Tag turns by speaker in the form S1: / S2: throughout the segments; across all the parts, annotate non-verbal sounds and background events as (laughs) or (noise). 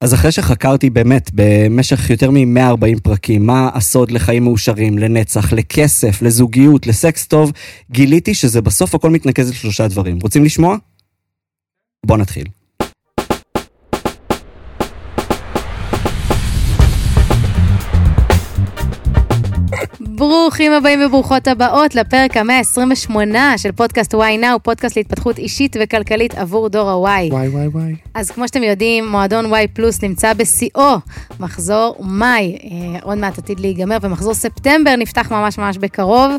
S1: אז אחרי שחקרתי באמת במשך יותר מ-140 פרקים, מה הסוד לחיים מאושרים, לנצח, לכסף, לזוגיות, לסקס טוב, גיליתי שזה בסוף הכל מתנקז לשלושה דברים. רוצים לשמוע? בואו נתחיל.
S2: ברוכים הבאים וברוכות הבאות לפרק המאה ה-28 של פודקאסט וואי נאו, פודקאסט להתפתחות אישית וכלכלית עבור דור הוואי.
S3: וואי וואי וואי.
S2: אז כמו שאתם יודעים, מועדון וואי פלוס נמצא בשיאו, מחזור מאי, אה, עוד מעט עתיד להיגמר, ומחזור ספטמבר נפתח ממש ממש בקרוב.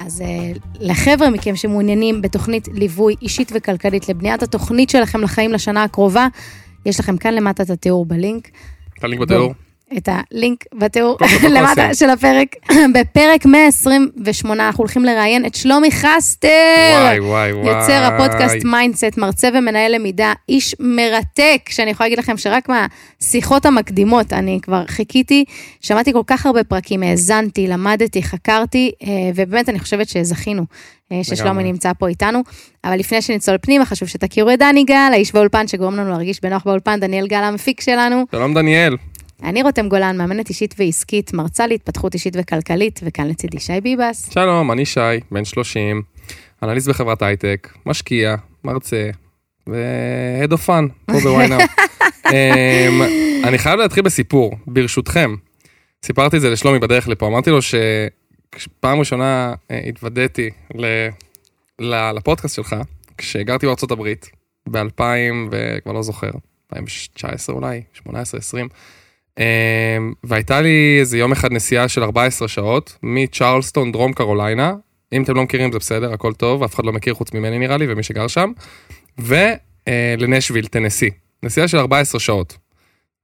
S2: אז אה, לחבר'ה מכם שמעוניינים בתוכנית ליווי אישית וכלכלית לבניית התוכנית שלכם לחיים לשנה הקרובה, יש לכם כאן למטה את התיאור בלינק.
S3: את הלינק בתיאור.
S2: את הלינק בתיאור (laughs) למטה. של הפרק. (clears throat) בפרק 128 אנחנו הולכים לראיין את שלומי חסטר.
S3: וואי וואי וואי.
S2: יוצר הפודקאסט Mindset, מרצה ומנהל למידה, איש מרתק, שאני יכולה להגיד לכם שרק מהשיחות המקדימות, אני כבר חיכיתי, שמעתי כל כך הרבה פרקים, האזנתי, למדתי, חקרתי, אה, ובאמת אני חושבת שזכינו אה, ששלומי. נמצא פה איתנו. אבל לפני שנצלול פנימה, חשוב שתכירו את דני גל, האיש באולפן שגורם לנו להרגיש בנוח באולפן, דניאל גל המפיק שלנו.
S3: שלום דניאל.
S2: אני רותם גולן, מאמנת אישית ועסקית, מרצה להתפתחות אישית וכלכלית, וכאן לצידי שי ביבס.
S3: שלום, אני שי, בן 30, אנליסט בחברת הייטק, משקיע, מרצה, ו-head of fun, פה בוויינאו. (laughs) אני חייב להתחיל בסיפור, ברשותכם. סיפרתי את זה לשלומי בדרך לפה, אמרתי לו שפעם ראשונה אה, התוודעתי ל- לפודקאסט שלך, כשגרתי בארצות הברית, ב-2000 וכבר לא זוכר, 2019 אולי, 18, 20. אמ, והייתה לי איזה יום אחד נסיעה של 14 שעות מצ'רלסטון, דרום קרוליינה. אם אתם לא מכירים זה בסדר, הכל טוב, אף אחד לא מכיר חוץ ממני נראה לי ומי שגר שם. ולנשוויל, טנסי. נסיעה של 14 שעות.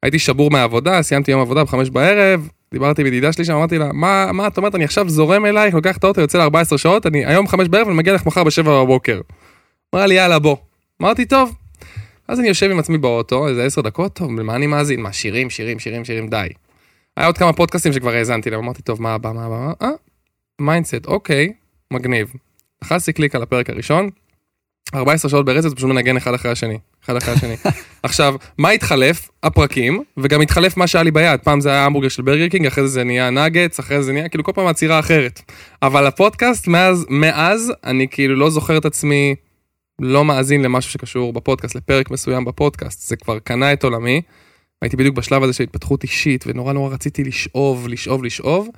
S3: הייתי שבור מהעבודה, סיימתי יום עבודה בחמש בערב, דיברתי עם ידידה שלי שם, אמרתי לה, מה, מה את אומרת, אני עכשיו זורם אלייך, לוקח את האוטו, יוצא ל-14 שעות, אני היום חמש בערב ואני מגיע לך מחר בשבע בבוקר. אמרה לי, יאללה, בוא. אמרתי, טוב. אז אני יושב עם עצמי באוטו, איזה עשר דקות, טוב, למה אני מאזין? מה, שירים, שירים, שירים, שירים, די. היה עוד כמה פודקאסטים שכבר האזנתי להם, אמרתי, טוב, מה הבא, מה הבא? אה, Mindset, אוקיי, מגניב. לחצתי קליק על הפרק הראשון, 14 שעות ברצף, פשוט מנגן אחד אחרי השני, אחד אחרי השני. (laughs) עכשיו, מה התחלף? הפרקים, וגם התחלף מה שהיה לי ביד. פעם זה היה המבורגר של Burger King, אחרי זה זה נהיה נאגץ, אחרי זה זה נהיה, כאילו כל פעם עצירה אחרת. אבל הפודקאסט, מאז, מאז, אני כאילו לא זוכר את עצמי לא מאזין למשהו שקשור בפודקאסט, לפרק מסוים בפודקאסט. זה כבר קנה את עולמי. הייתי בדיוק בשלב הזה של התפתחות אישית, ונורא נורא רציתי לשאוב, לשאוב, לשאוב.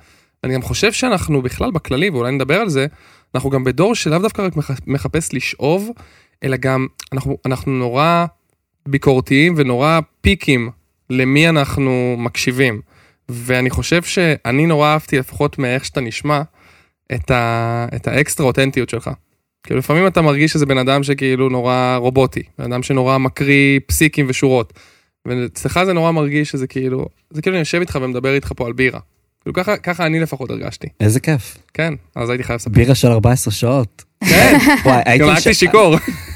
S3: אני גם חושב שאנחנו בכלל בכללי, ואולי נדבר על זה, אנחנו גם בדור שלאו דווקא רק מח- מחפש לשאוב, אלא גם אנחנו, אנחנו נורא ביקורתיים ונורא פיקים למי אנחנו מקשיבים. ואני חושב שאני נורא אהבתי, לפחות מאיך שאתה נשמע, את, ה, את האקסטרה אותנטיות שלך. כאילו לפעמים אתה מרגיש שזה בן אדם שכאילו נורא רובוטי, בן אדם שנורא מקריא פסיקים ושורות. ואצלך זה נורא מרגיש שזה כאילו, זה כאילו אני יושב איתך ומדבר איתך פה על בירה. כאילו ככה, ככה אני לפחות הרגשתי.
S1: איזה כיף.
S3: כן, אז הייתי חייב לספר.
S1: בירה של 14 שעות.
S3: כן,
S1: וואי, הייתי
S3: גם הייתי שיכור.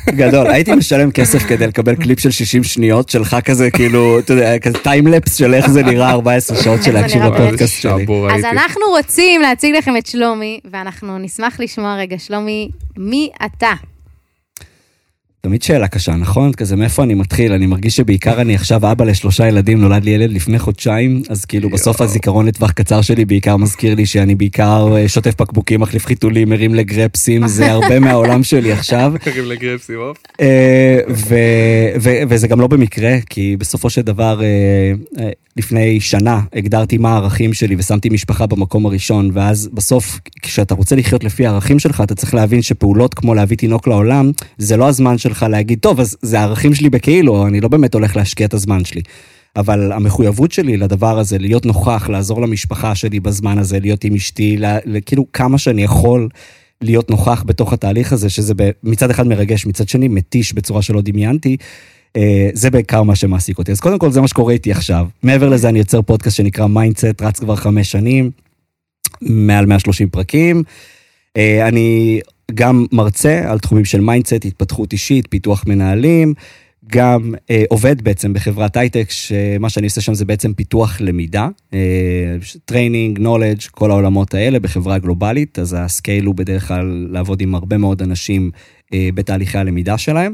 S1: גדול, הייתי משלם כסף כדי לקבל קליפ של 60 שניות שלך כזה, כאילו, אתה יודע, כזה timelapse של איך זה נראה 14 שעות של להקשיב לפודקאסט שלי.
S2: אז. אנחנו רוצים להציג לכם את שלומי, ואנחנו נשמח לשמוע רגע, שלומי, מי אתה?
S1: תמיד שאלה קשה, נכון? כזה, מאיפה אני מתחיל? אני מרגיש שבעיקר אני עכשיו אבא לשלושה ילדים, נולד לי ילד לפני חודשיים, אז כאילו בסוף. הזיכרון לטווח קצר שלי בעיקר מזכיר לי שאני בעיקר אה, שוטף בקבוקים, מחליף חיתולים, מרים לגרפסים, זה (laughs) הרבה מהעולם שלי עכשיו.
S3: קריב לגרפסי, אוף.
S1: אה, וזה גם לא במקרה, כי בסופו של דבר, אה, לפני שנה הגדרתי מה הערכים שלי ושמתי משפחה במקום הראשון, ואז בסוף, כשאתה רוצה לחיות לפי הערכים שלך, אתה צריך להבין שפעולות כמו להביא תינוק לעולם, זה לא הזמן שלך להגיד, טוב, אז זה הערכים שלי בכאילו, אני לא באמת הולך להשקיע את הזמן שלי. אבל המחויבות שלי לדבר הזה, להיות נוכח, לעזור למשפחה שלי בזמן הזה, להיות עם אשתי, לה- כאילו כמה שאני יכול להיות נוכח בתוך התהליך הזה, שזה ב- מצד אחד מרגש, מצד שני מתיש בצורה שלא דמיינתי. אה, זה בעיקר מה שמעסיק אותי. אז קודם כל זה מה שקורה איתי עכשיו. מעבר לזה אני יוצר פודקאסט שנקרא Mindset, רץ כבר חמש שנים, מעל 130 פרקים. אה, אני גם מרצה על תחומים של mindset, התפתחות אישית, פיתוח מנהלים. גם אה, עובד בעצם בחברת הייטק, שמה שאני עושה שם זה בעצם פיתוח למידה, training, knowledge, כל העולמות האלה בחברה גלובלית, אז ה scale הוא בדרך כלל לעבוד עם הרבה מאוד אנשים אה, בתהליכי הלמידה שלהם.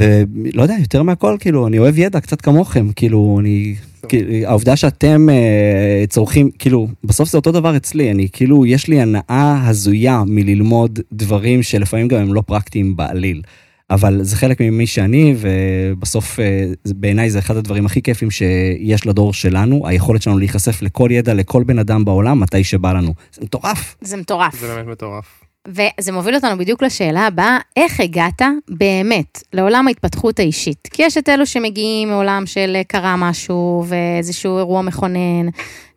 S1: ולא יודע, יותר מהכל, כאילו, אני אוהב ידע, קצת כמוכם, כאילו, אני... כאילו, העובדה שאתם אה, צורכים, כאילו, בסוף זה אותו דבר אצלי, אני כאילו, יש לי הנאה הזויה מללמוד דברים שלפעמים גם הם לא פרקטיים בעליל. אבל זה חלק ממי שאני, ובסוף אה, בעיניי זה אחד הדברים הכי כיפים שיש לדור שלנו, היכולת שלנו להיחשף לכל ידע, לכל בן אדם בעולם, מתי שבא לנו. זה מטורף.
S2: זה מטורף.
S3: זה באמת מטורף.
S2: וזה מוביל אותנו בדיוק לשאלה הבאה, איך הגעת באמת לעולם ההתפתחות האישית? כי יש את אלו שמגיעים מעולם של אה, קרה משהו ואיזשהו אירוע מכונן,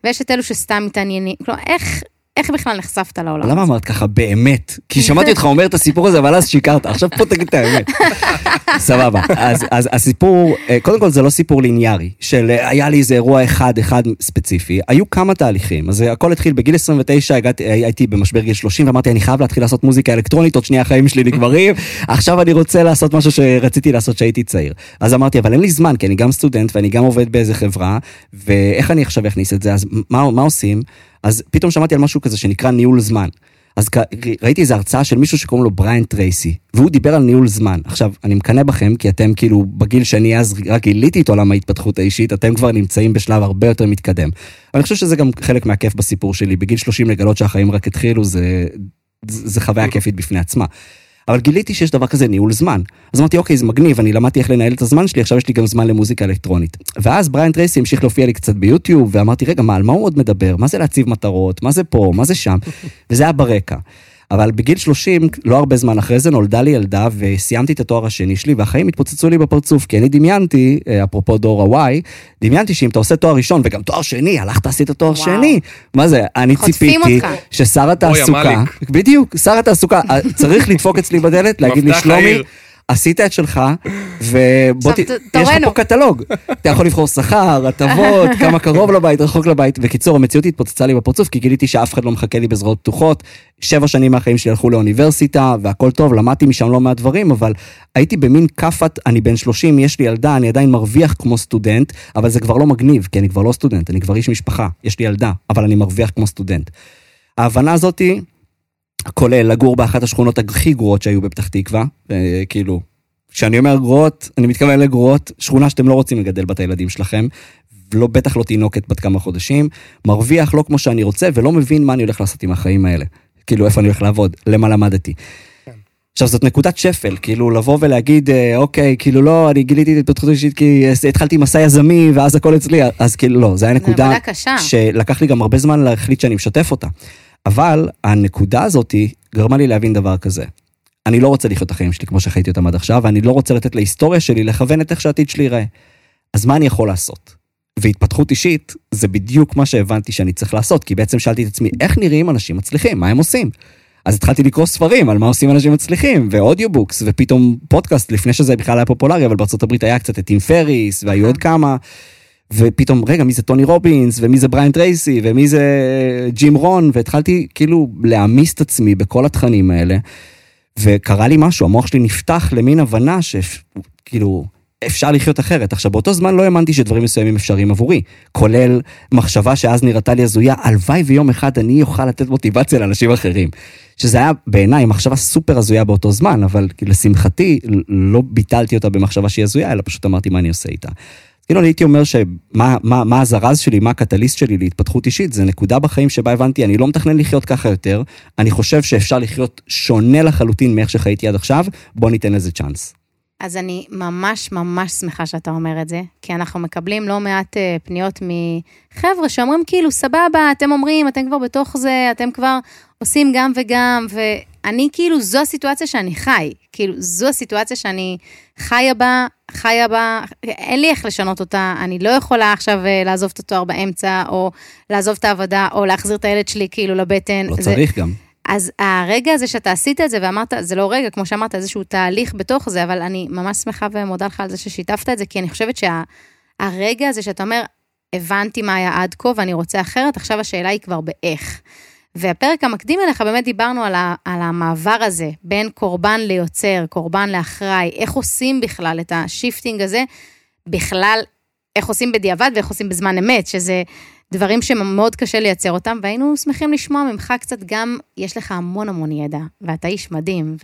S2: ויש את אלו שסתם מתעניינים, כלומר, איך, איך בכלל נחשפת לעולם
S1: למה? אמרת ככה באמת? כי שמעתי אותך אומר את הסיפור הזה, אבל אז שיקרת, עכשיו פה תגיד את האמת. (laughs) סבבה, אז, אז הסיפור, אה, קודם כל זה לא סיפור ליניארי, של אה, היה לי איזה אירוע אחד, אחד ספציפי, היו כמה תהליכים, אז אה, הכל התחיל בגיל 29, הגעתי, הייתי במשבר גיל 30, ואמרתי, אני חייב להתחיל לעשות מוזיקה אלקטרונית, עוד שנייה החיים שלי נגמרים, (laughs) עכשיו אני רוצה לעשות משהו שרציתי לעשות כשהייתי צעיר. אז אמרתי, אבל אין לי זמן, כי אני גם סטודנט ואני גם עובד באיזה חברה, ואיך אני עכשיו אכניס את זה, אז מה, מה עושים? אז פתאום שמעתי על משהו כזה שנקרא ניהול זמן. אז ראיתי איזו הרצאה של מישהו שקוראים לו בריאן טרייסי, והוא דיבר על ניהול זמן. עכשיו, אני מקנא בכם, כי אתם כאילו, בגיל שאני אז רק גיליתי את עולם ההתפתחות האישית, אתם כבר נמצאים בשלב הרבה יותר מתקדם. אני חושב שזה גם חלק מהכיף בסיפור שלי, בגיל 30 לגלות שהחיים רק התחילו, זה, זה חוויה כיפית בפני עצמה. אבל גיליתי שיש דבר כזה ניהול זמן. אז אמרתי, אוקיי, זה מגניב, אני למדתי איך לנהל את הזמן שלי, עכשיו יש לי גם זמן למוזיקה אלקטרונית. ואז בריאן טרייסי המשיך להופיע לי קצת ביוטיוב, ואמרתי, רגע, מה, על מה הוא עוד מדבר? מה זה להציב מטרות? מה זה פה? מה זה שם? (laughs) וזה היה ברקע. אבל בגיל 30, לא הרבה זמן אחרי זה, נולדה לי ילדה וסיימתי את התואר השני שלי, והחיים התפוצצו לי בפרצוף, כי אני דמיינתי, אה, אפרופו דור ה-Y, דמיינתי שאם אתה עושה תואר ראשון וגם תואר שני, הלכת עשית תואר
S2: וואו.
S1: שני. מה זה, אני ציפיתי
S2: אותך.
S1: ששר התעסוקה. בדיוק, שר התעסוקה, אה, צריך לדפוק אצלי בדלת, להגיד לי, שלומי,
S3: העיר."
S1: עשית את שלך, ובוא, ת- יש לך. פה קטלוג. אתה יכול לבחור שכר, הטבות, (laughs) כמה קרוב לבית, רחוק לבית. בקיצור, המציאות התפוצצה לי בפרצוף, כי גיליתי שאף אחד לא מחכה לי בזרועות פתוחות. שבע שנים מהחיים שלי הלכו לאוניברסיטה, והכל טוב, למדתי משם לא מעט דברים, אבל הייתי במין כאפת, אני בן 30, יש לי ילדה, אני עדיין מרוויח כמו סטודנט, אבל זה כבר לא מגניב, כי אני כבר לא סטודנט, אני כבר איש משפחה, יש לי ילדה, אבל אני מרוויח כמו סטודנט. ההבנה הזאתי, כולל לגור באחת השכונות הכי גרועות שהיו בפתח תקווה, אה, כאילו, כשאני אומר גרועות, אני מתכוון לגרועות, שכונה שאתם לא רוצים לגדל בה את הילדים שלכם, ולא, בטח לא תינוקת בת כמה חודשים, מרוויח לא כמו שאני רוצה, ולא מבין מה אני הולך לעשות עם החיים האלה. כאילו, איפה אני הולך לעבוד, למה למדתי. עכשיו, זאת נקודת שפל, כאילו, לבוא ולהגיד, אה, אוקיי, כאילו, לא, אני גיליתי את ההתפתחות האישית כי אה, התחלתי מסע יזמי, ואז הכל אצלי, אז כאילו, לא, זה היה נקודה. שלקח לי גם הרבה זמן להחליט שאני משתף אותה. אבל הנקודה הזאתי גרמה לי להבין דבר כזה. אני לא רוצה לחיות את החיים שלי כמו שחייתי אותם עד עכשיו, ואני לא רוצה לתת להיסטוריה שלי לכוון את איך שהעתיד שלי ייראה. אז מה אני יכול לעשות? והתפתחות אישית זה בדיוק מה שהבנתי שאני צריך לעשות, כי בעצם שאלתי את עצמי, איך נראים אנשים מצליחים? מה הם עושים? אז התחלתי לקרוא ספרים על מה עושים אנשים מצליחים, ו audiobooks, ופתאום פודקאסט, לפני שזה בכלל היה פופולרי, אבל הברית היה קצת את טים פריס, והיו עוד כמה, ופתאום, רגע, מי זה טוני רובינס, ומי זה בריין טרייסי, ומי זה ג'ים רון, והתחלתי כאילו להעמיס את עצמי בכל התכנים האלה, וקרה לי משהו, המוח שלי נפתח למין הבנה שכאילו, אפשר לחיות אחרת. עכשיו, באותו זמן לא האמנתי שדברים מסוימים אפשריים עבורי, כולל מחשבה שאז נראתה לי הזויה, הלוואי ויום אחד אני אוכל לתת מוטיבציה לאנשים אחרים. שזה היה בעיניי מחשבה סופר הזויה באותו זמן, אבל לשמחתי לא ביטלתי אותה במחשבה שהיא הזויה, אלא פשוט אמרתי מה אני עושה איתה. כאילו אני הייתי אומר שמה מה, מה הזרז שלי, מה הקטליסט שלי להתפתחות אישית, זה נקודה בחיים שבה הבנתי, אני לא מתכנן לחיות ככה יותר, אני חושב שאפשר לחיות שונה לחלוטין מאיך שחייתי עד עכשיו, בוא ניתן לזה צ'אנס.
S2: אז אני ממש ממש שמחה שאתה אומר את זה, כי אנחנו מקבלים לא מעט אה, פניות מחבר'ה שאומרים כאילו, סבבה, אתם אומרים, אתם כבר בתוך זה, אתם כבר עושים גם וגם, ואני כאילו, זו הסיטואציה שאני חי, כאילו, זו הסיטואציה שאני חיה בה, חיה בה, אין לי איך לשנות אותה, אני לא יכולה עכשיו אה, לעזוב את התואר באמצע, או לעזוב את העבודה, או להחזיר את הילד שלי כאילו לבטן.
S1: לא
S2: זה-
S1: צריך גם.
S2: אז הרגע הזה שאתה עשית את זה ואמרת, זה לא רגע, כמו שאמרת, איזשהו תהליך בתוך זה, אבל אני ממש שמחה ומודה לך על זה ששיתפת את זה, כי אני חושבת שהרגע הזה שאתה אומר, הבנתי מה היה עד כה ואני רוצה אחרת, עכשיו השאלה היא כבר באיך. והפרק המקדים אליך, באמת דיברנו על, ה, על המעבר הזה בין קורבן ליוצר, קורבן לאחראי, איך עושים בכלל את ה shifting הזה, בכלל, איך עושים בדיעבד ואיך עושים בזמן אמת, שזה דברים שמאוד קשה לייצר אותם, והיינו שמחים לשמוע ממך קצת גם, יש לך המון המון ידע, ואתה איש מדהים,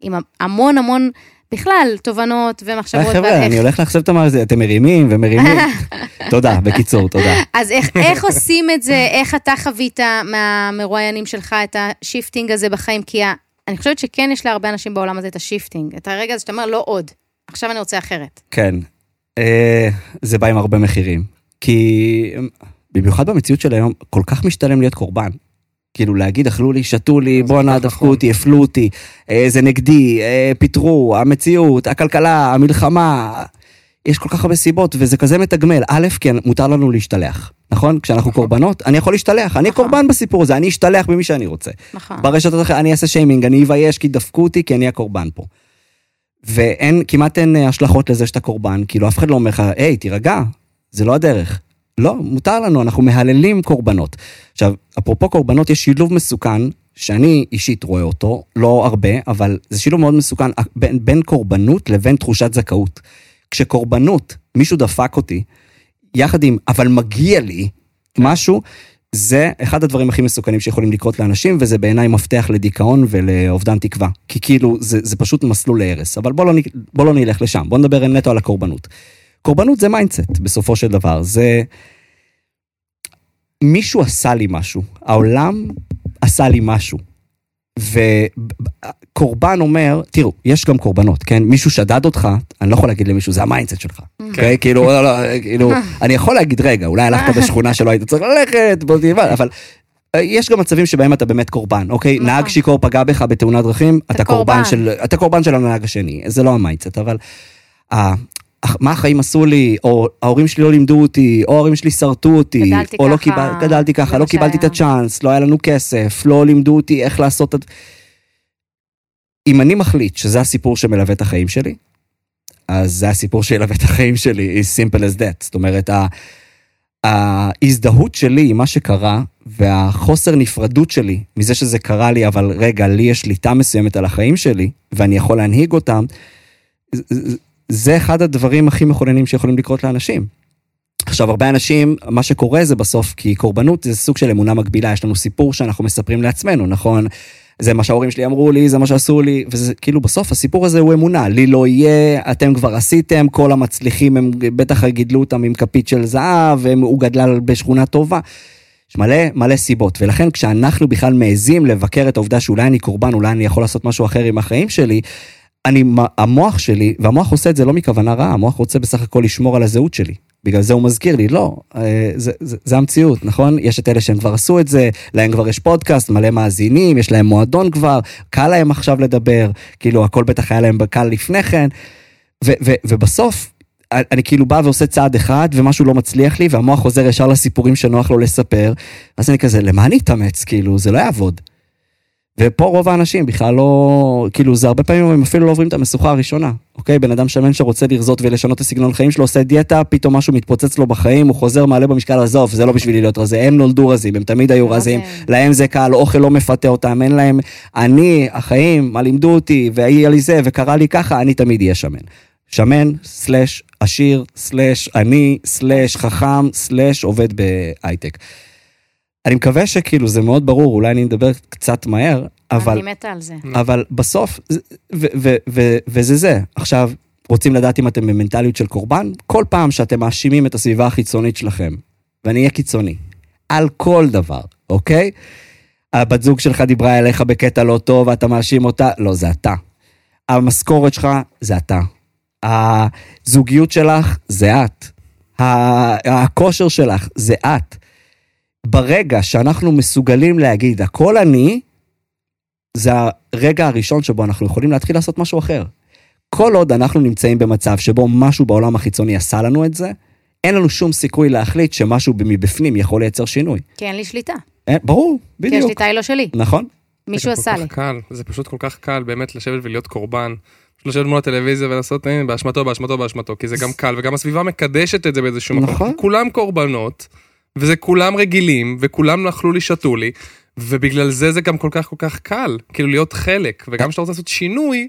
S2: עם המון המון, בכלל, תובנות ומחשבות.
S1: היי חבר'ה, אני הולך לאכזב את המאזין, אתם מרימים ומרימים. (laughs) תודה, בקיצור, תודה.
S2: אז איך, עושים את זה, איך אתה חווית מהמרואיינים שלך את ה shifting הזה בחיים? כי אני חושבת שכן יש להרבה אנשים בעולם הזה את ה shifting, את הרגע הזה שאתה אומר, לא עוד, עכשיו אני רוצה אחרת.
S1: כן, אה, זה בא עם הרבה מחירים. כי במיוחד במציאות של היום, כל כך משתלם להיות קורבן. כאילו להגיד, אכלו לי, שתו לי,
S3: זה
S1: בואנה, דפקו
S3: נכון.
S1: אותי, הפלו אותי, אה, זה נגדי, אה, פיטרו, המציאות, הכלכלה, המלחמה. יש כל כך הרבה סיבות, וזה כזה מתגמל. א', כי מותר לנו להשתלח, נכון? כשאנחנו קורבנות, אני יכול להשתלח, אני
S2: נכון.
S1: קורבן בסיפור הזה, אני אשתלח במי שאני רוצה.
S2: נכון.
S1: ברשתות אחרות, אני אעשה שיימינג, אני אבייש כי דפקו אותי, כי אני הקורבן פה. ואין, כמעט אין אה, השלכות לזה שאתה קורבן, כאילו אף אחד לא אומר לך, היי, תירגע, זה לא הדרך. לא, מותר לנו, אנחנו מהללים קורבנות. עכשיו, אפרופו קורבנות, יש שילוב מסוכן, שאני אישית רואה אותו, לא הרבה, אבל זה שילוב מאוד מסוכן אה, בין, בין קורבנות לבין תחושת זכאות. כשקורבנות, מישהו דפק אותי, יחד עם, אבל מגיע לי משהו, זה אחד הדברים הכי מסוכנים שיכולים לקרות לאנשים, וזה בעיניי מפתח לדיכאון ולאובדן תקווה. כי כאילו, זה, זה פשוט מסלול להרס. אבל בוא לא, בוא לא נלך לשם, בוא נדבר נטו על הקורבנות. קורבנות זה mindset, בסופו של דבר. זה... מישהו עשה לי משהו, העולם עשה לי משהו. וקורבן אומר, תראו, יש גם קורבנות, כן? מישהו שדד אותך, אני לא יכול להגיד למישהו, זה ה mindset שלך. אוקיי? כאילו, לא, לא, כאילו, (laughs) אני יכול להגיד, רגע, אולי הלכת (laughs) בשכונה שלא היית צריך ללכת, בוא תלמד, אבל אה, יש גם מצבים שבהם אתה באמת קורבן, אוקיי?
S2: נכון.
S1: נהג שיכור פגע בך בתאונת דרכים, אתה קורבן. של, אתה קורבן של הנהג השני, זה לא ה mindset, אבל אה, מה החיים עשו לי, או ההורים שלי לא לימדו אותי, או ההורים שלי שרטו אותי,
S2: גדלתי
S1: או לא
S2: ככה,
S1: קיבל, גדלתי ככה, לא קיבלתי את. הצ'אנס, לא היה לנו כסף, לא לימדו אותי איך לעשות את... אם אני מחליט שזה הסיפור שמלווה את החיים שלי, אז זה הסיפור שילווה את החיים שלי, is simple as that. זאת אומרת, ההזדהות שלי עם מה שקרה, והחוסר נפרדות שלי מזה שזה קרה לי, אבל רגע, לי יש שליטה מסוימת על החיים שלי, ואני יכול להנהיג אותם, זה- אחד הדברים הכי מכוננים שיכולים לקרות לאנשים. עכשיו, הרבה אנשים, מה שקורה זה בסוף, כי קורבנות זה סוג של אמונה מקבילה, יש לנו סיפור שאנחנו מספרים לעצמנו, נכון? זה מה שההורים שלי אמרו לי, זה מה שעשו לי, וזה כאילו בסוף הסיפור הזה הוא אמונה, לי לא יהיה, אתם כבר עשיתם, כל המצליחים הם בטח גידלו אותם עם כפית של זהב, והוא גדל בשכונה טובה. יש מלא מלא סיבות, ולכן כשאנחנו בכלל מעזים לבקר את העובדה שאולי אני קורבן, אולי אני יכול לעשות משהו אחר עם החיים שלי, אני, המוח שלי, והמוח עושה את זה לא מכוונה רעה, המוח רוצה בסך הכל לשמור על הזהות שלי. בגלל זה הוא מזכיר לי, לא, אה, זה, זה, זה המציאות, נכון? יש את אלה שהם כבר עשו את זה, להם כבר יש פודקאסט, מלא מאזינים, יש להם מועדון כבר, קל להם עכשיו לדבר, כאילו הכל בטח היה להם קל לפני כן, ו, ו, ובסוף, אני כאילו בא ועושה צעד אחד ומשהו לא מצליח לי והמוח חוזר ישר לסיפורים שנוח לו לספר, אז אני כזה, למה אני אתאמץ? כאילו, זה לא יעבוד. ופה רוב האנשים בכלל לא, כאילו זה הרבה פעמים הם אפילו לא עוברים את המשוכה הראשונה, אוקיי? בן אדם שמן שרוצה לרזות ולשנות את הסגנון חיים שלו, עושה דיאטה, פתאום משהו מתפוצץ לו בחיים, הוא חוזר, מעלה במשקל, עזוב, זה לא בשבילי להיות רזה, הם נולדו רזים, הם תמיד היו
S2: לא
S1: רזים,
S2: זה.
S1: להם זה קל, אוכל לא מפתה אותם, אין להם, אני, החיים, מה לימדו אותי, והיה לי זה, וקרה לי ככה, אני תמיד אהיה שמן. שמן, סלאש עשיר, סלאש עני, סלאש חכם, סלאש עובד בהייטק. אני מקווה שכאילו זה מאוד ברור, אולי אני מדבר קצת מהר, אבל,
S2: אני מתה על זה.
S1: אבל בסוף, זה- ו- ו- ו- וזה זה. עכשיו, רוצים לדעת אם אתם במנטליות של קורבן? כל פעם שאתם מאשימים את הסביבה החיצונית שלכם, ואני אהיה קיצוני, על כל דבר, אוקיי? הבת זוג שלך דיברה אליך בקטע לא טוב, ואתה מאשים אותה, לא, זה אתה. המשכורת שלך, זה אתה. הזוגיות שלך, זה את. הכושר שלך, זה את. ברגע שאנחנו מסוגלים להגיד, הכל אני, זה הרגע הראשון שבו אנחנו יכולים להתחיל לעשות משהו אחר. כל עוד אנחנו נמצאים במצב שבו משהו בעולם החיצוני עשה לנו את זה, אין לנו שום סיכוי להחליט שמשהו מבפנים יכול לייצר שינוי.
S2: כי אין לי שליטה.
S1: אין, ברור,
S2: כי
S1: בדיוק.
S2: השליטה היא לא שלי.
S1: נכון?
S2: מישהו עשה לי.
S3: קל, זה פשוט כל כך קל באמת לשבת ולהיות קורבן. לשבת מול הטלוויזיה ולעשות "הנה, באשמתו, באשמתו, באשמתו, כי זה גם קל, וגם הסביבה מקדשת את זה באיזשהו מקום.
S1: נכון.
S3: כולם קורבנות, וזה כולם רגילים, וכולם אכלו לי, שתו לי, ובגלל זה זה גם כל כך כל כך קל, כאילו להיות חלק, וגם כשאתה רוצה לעשות שינוי,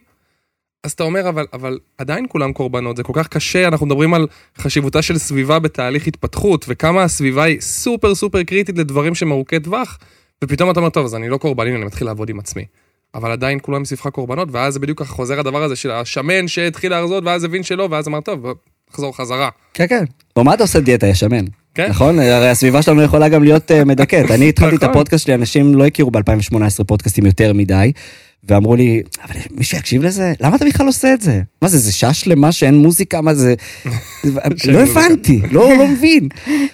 S3: אז אתה אומר, אבל, אבל עדיין כולם קורבנות, זה כל כך קשה, אנחנו מדברים על חשיבותה של סביבה בתהליך התפתחות, וכמה הסביבה היא סופר סופר קריטית לדברים שהם ארוכי טווח, ופתאום אתה אומר, טוב, אז אני לא קורבן, הנה, אני מתחיל לעבוד עם עצמי. אבל עדיין כולם מסביבך קורבנות, ואז זה בדיוק חוזר הדבר הזה של השמן שהתחיל להרזות, ואז הבין שלא, ואז אמר, טוב, בוא, נחזור חזרה.
S1: כן, כן. או מה אתה עושה דיאטה, יא שמן?
S3: כן.
S1: נכון? הרי הסביבה שלנו יכולה גם להיות אה, מדכאת. אני (laughs) התחלתי את
S3: נכון.
S1: הפודקאסט שלי, אנשים לא הכירו ב-2018 פודקאסטים יותר מדי, ואמרו לי, אבל מישהו יקשיב לזה? למה אתה בכלל עושה את זה? מה זה, זה שעה שלמה שאין מוזיקה? מה זה? (laughs) לא
S3: מוזיקה.
S1: הבנתי, לא לא מבין,